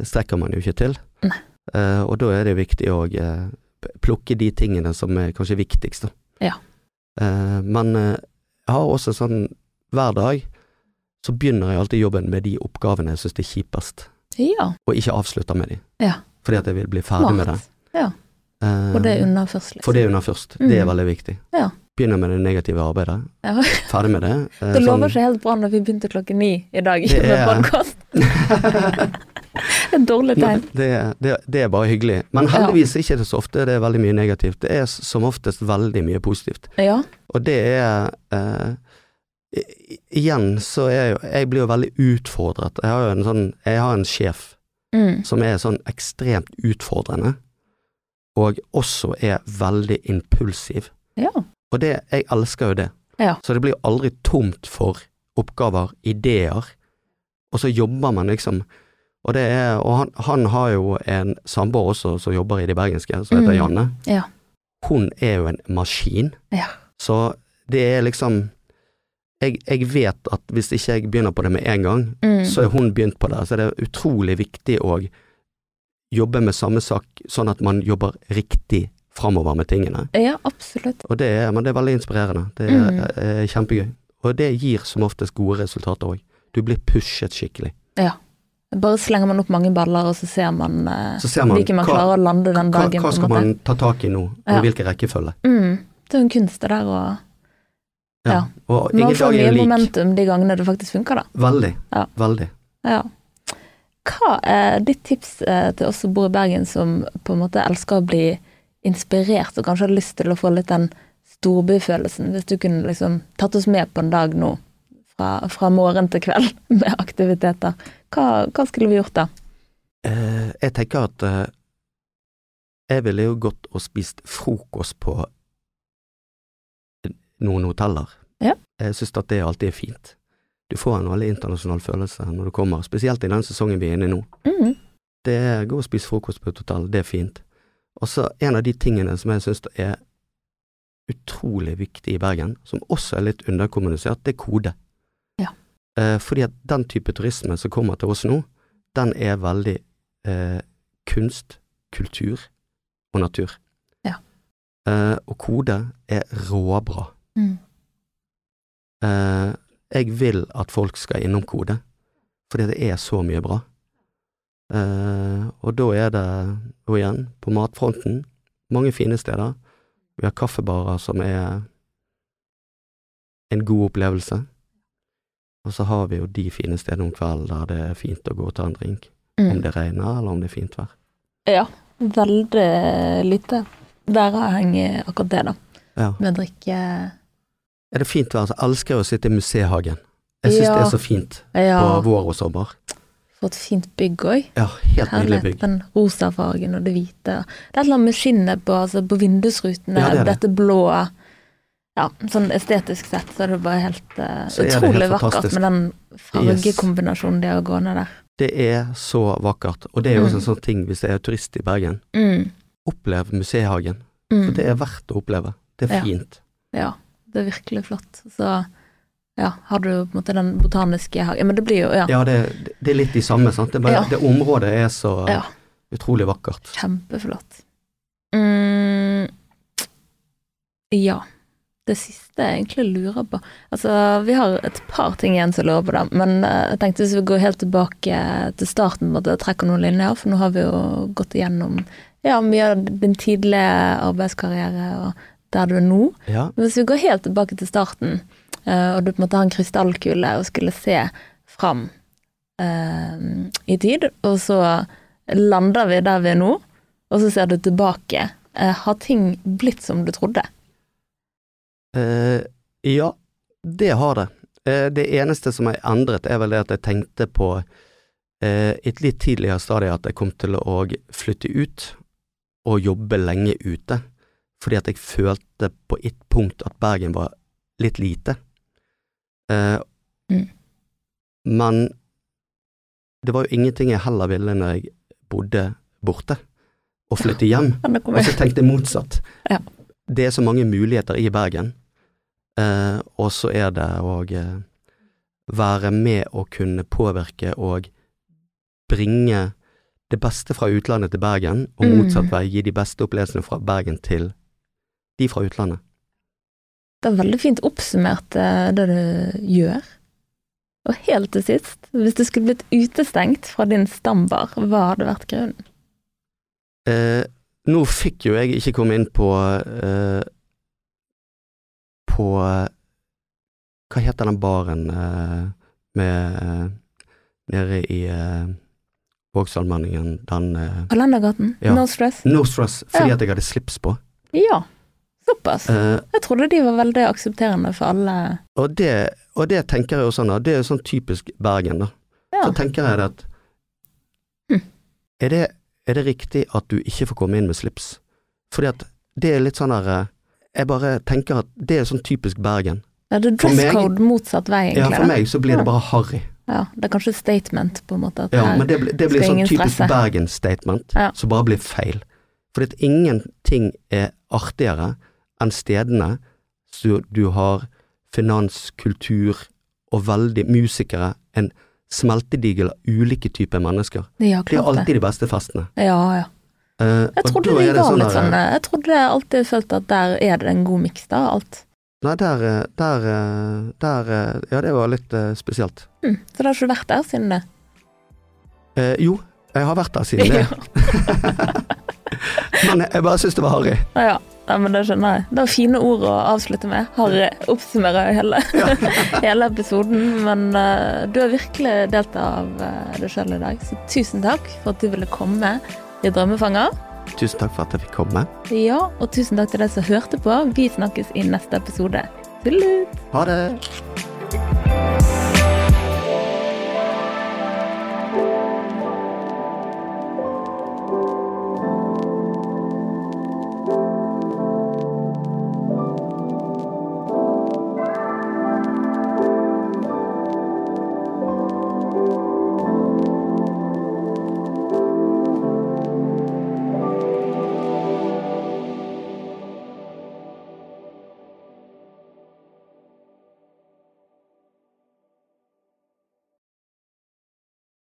B: strekker man jo ikke til. Eh, og da er det viktig å uh, plukke de tingene som er kanskje viktigst, da.
A: Ja.
B: Uh, men jeg har også sånn hver dag så begynner jeg alltid jobben med de oppgavene jeg syns er kjipest,
A: ja.
B: og ikke avslutter med de.
A: Ja.
B: Fordi at jeg vil bli ferdig med det.
A: Smart. Ja.
B: Eh,
A: Og det er unna først, liksom.
B: For det unna først. Det er
A: Mm.
B: veldig viktig.
A: Ja.
B: Begynner med det negative arbeidet.
A: Ja.
B: Ferdig med det. Eh,
A: Det
B: sånn-
A: lover ikke helt bra når vi begynte klokken ni i dag
B: Det
A: med
B: er-
A: podkast. Et dårlig tegn.
B: det, det, det er bare hyggelig. Men heldigvis er ikke det så ofte det er veldig mye negativt. Det er som oftest veldig mye positivt.
A: Ja.
B: Og det er eh, i- Igjen så er jo Jeg blir jo veldig utfordret. Jeg har jo en sånn Jeg har en sjef
A: Mm.
B: som er sånn ekstremt utfordrende, og også er veldig impulsiv.
A: Ja.
B: Og det Jeg elsker jo det.
A: Ja.
B: Så det blir jo aldri tomt for oppgaver, ideer, og så jobber man liksom Og, det er, og han, han har jo en samboer også som jobber i de bergenske, som heter
A: Mm.
B: Janne.
A: Ja.
B: Hun er jo en maskin.
A: Ja.
B: Så det er liksom jeg, jeg vet at hvis ikke jeg begynner på det med en gang,
A: Mm.
B: så er hun begynt på det. Så det er utrolig viktig å jobbe med samme sak, sånn at man jobber riktig framover med tingene.
A: ja, absolutt.
B: Og det er, men det er veldig inspirerende. Det er,
A: Mm.
B: er kjempegøy. Og det gir som oftest gode resultater òg. Du blir pushet skikkelig. Ja.
A: Bare slenger man opp mange baller, og så ser man, eh,
B: Så ser man
A: hvilken man
B: hva,
A: klarer å lande den
B: hva,
A: dagen.
B: hva skal man ta tak i nå, og
A: Ja.
B: hvilken rekkefølge.
A: Mm. Det er jo en kunst det der å Ja.
B: Og ingen dag er lik.
A: momentum de gangene det faktisk funker, da.
B: Veldig.
A: Ja.
B: Veldig.
A: Ja. Hva er ditt tips eh, til oss som bor i Bergen, som på en måte elsker å bli inspirert, og kanskje har lyst til å få litt den storbyfølelsen, hvis du kunne liksom tatt oss med på en dag nå, fra, fra morgen til kveld, med aktiviteter. Hva, hva skulle vi gjort da?
B: Eh, jeg tenker at eh, jeg ville jo gått og spist frokost på noen hoteller.
A: Ja.
B: Jeg syns at det alltid er fint. Du får en veldig internasjonal følelse når du kommer, spesielt i den sesongen vi er inne i nå.
A: Mm.
B: Det er gå og spise frokost på et hotell, det er fint. Og så en av de tingene som jeg syns er utrolig viktig i Bergen, som også er litt underkommunisert, det er kode.
A: Ja.
B: Eh, fordi at den type turisme som kommer til oss nå, den er veldig eh, kunst, kultur og natur.
A: Ja.
B: Eh, og kode er råbra.
A: Mm.
B: Eh, jeg vil at folk skal innom kode, fordi det er så mye bra. Eh, og da er det, og igjen, på matfronten, mange fine steder. Vi har kaffebarer som er en god opplevelse. Og så har vi jo de fine stedene om kvelden der det er fint å gå og ta en drink. Om
A: Mm.
B: det regner, eller om det er fint vær.
A: Ja, veldig lite væravhengig akkurat det, da.
B: Ja.
A: Med å drikke
B: Er det fint vær, Jeg elsker å sitte i musehagen. Jeg syns
A: Ja.
B: det er så fint
A: Ja,
B: på vår og sommer.
A: For et fint bygg òg.
B: Ja, helt nydelig bygg.
A: Den rosa fargen og det hvite. Det er et eller annet med skinnet på, altså på vindusrutene,
B: Ja, det det.
A: dette blå Ja, sånn estetisk sett så er det bare helt
B: uh, er helt
A: utrolig vakkert
B: fantastisk.
A: med den fargekombinasjonen de har gående der.
B: Det er så vakkert. Og det er jo
A: Mm.
B: en sånn ting hvis jeg er turist i Bergen.
A: Mm.
B: Opplev Musehagen,
A: Mm.
B: For det er verdt å oppleve. Det er fint.
A: Ja. Ja, det er virkelig flott. Så ja, har du på en måte den botaniske hagen Men det blir jo, ja,
B: Ja, det, det er litt de samme, sant. Det, bare,
A: Ja.
B: det området er så
A: Ja.
B: utrolig vakkert.
A: kjempeflott. Mm. Ja. Det siste jeg egentlig lurer på Altså, vi har et par ting igjen som lurer på det, men eh, jeg tenkte hvis vi går helt tilbake til starten, måtte jeg trekke noen linjer, for nå har vi jo gått igjennom ja, mye av din tidlige arbeidskarriere og der du er nå.
B: Ja.
A: Men hvis vi går helt tilbake til starten, eh, og du på en måte har en krystallkule og skulle se fram eh, i tid, og så lander vi der vi er nå, og så ser du tilbake. Eh, har ting blitt som du trodde?
B: Eh, ja, det har det. Eh, det eneste som er endret, er vel det at jeg tenkte på eh, et litt tidligere stadie at jeg kom til å flytte ut og jobbe lenge ute, fordi at jeg følte på et punkt at Bergen var litt lite. Eh,
A: Mm.
B: Men det var jo ingenting jeg heller ville når jeg bodde borte, å flytte hjem. Og så tenkte jeg motsatt.
A: Ja.
B: Det er så mange muligheter i Bergen, eh, og så er det å eh, være med å kunne påvirke og bringe det beste fra utlandet til Bergen, og
A: Mm.
B: motsatt vei gi de beste opplevelsene fra Bergen til de fra utlandet.
A: Det er veldig fint oppsummert eh, det du gjør. Og helt til sist, hvis du skulle blitt utestengt fra din stambar, hva hadde vært grunnen?
B: Eh, nå fikk jo jeg ikke komme inn på eh, På Hva heter den baren eh, med eh, Nede i eh, Vågsallmenningen, den eh,
A: Kalendergaten?
B: Ja.
A: No stress?
B: No Stress, fordi
A: Ja.
B: at jeg hadde slips på.
A: Ja, såpass.
B: Uh,
A: Jeg trodde de var veldig aksepterende for alle.
B: og, det, og det tenker jeg jo sånn. Det er jo sånn typisk Bergen, da.
A: Ja.
B: Så tenker jeg det at
A: Hm.
B: er, det, er det riktig at du ikke får komme inn med slips? Fordi at det er litt sånn der eh, Jeg bare tenker at det er sånn typisk Bergen.
A: Ja, det er dress code motsatt vei,
B: Ja, for meg så blir det bare harry.
A: Ja, det er kanskje statement, på en måte.
B: Ja, men det, det blir sånn typisk. Bergen-statement
A: Ja.
B: som bare blir feil. Fordi at ingenting er artigere enn stedene så du har finans, kultur og veldig musikere, en smeltedigel av ulike typer mennesker.
A: ja,
B: Det er alltid de beste festene.
A: Ja, ja.
B: Uh,
A: Jeg trodde
B: da er det
A: var litt
B: der,
A: sånn Jeg trodde jeg alltid følte at der er det en god miks, da, alt.
B: Nei, der, eh, der, eh, der eh, Ja, det var litt uh, spesielt.
A: Mm, Så da har ikke du vært der siden det?
B: Uh, jo, jeg har vært der siden det, men jeg bare syns det var harry.
A: Ja, ja. ja, men det skjønner jeg. Det var fine ord å avslutte med. Har oppsummerer hele, hele episoden. Men uh, du har virkelig delt av uh, deg sjøl i dag, så tusen takk for at du ville komme i Drømmefanger.
B: Tusen takk for at jeg fikk komme.
A: Ja, og tusen takk til deg som hørte på. Vi snakkes i neste episode. Tullut!
B: Ha det!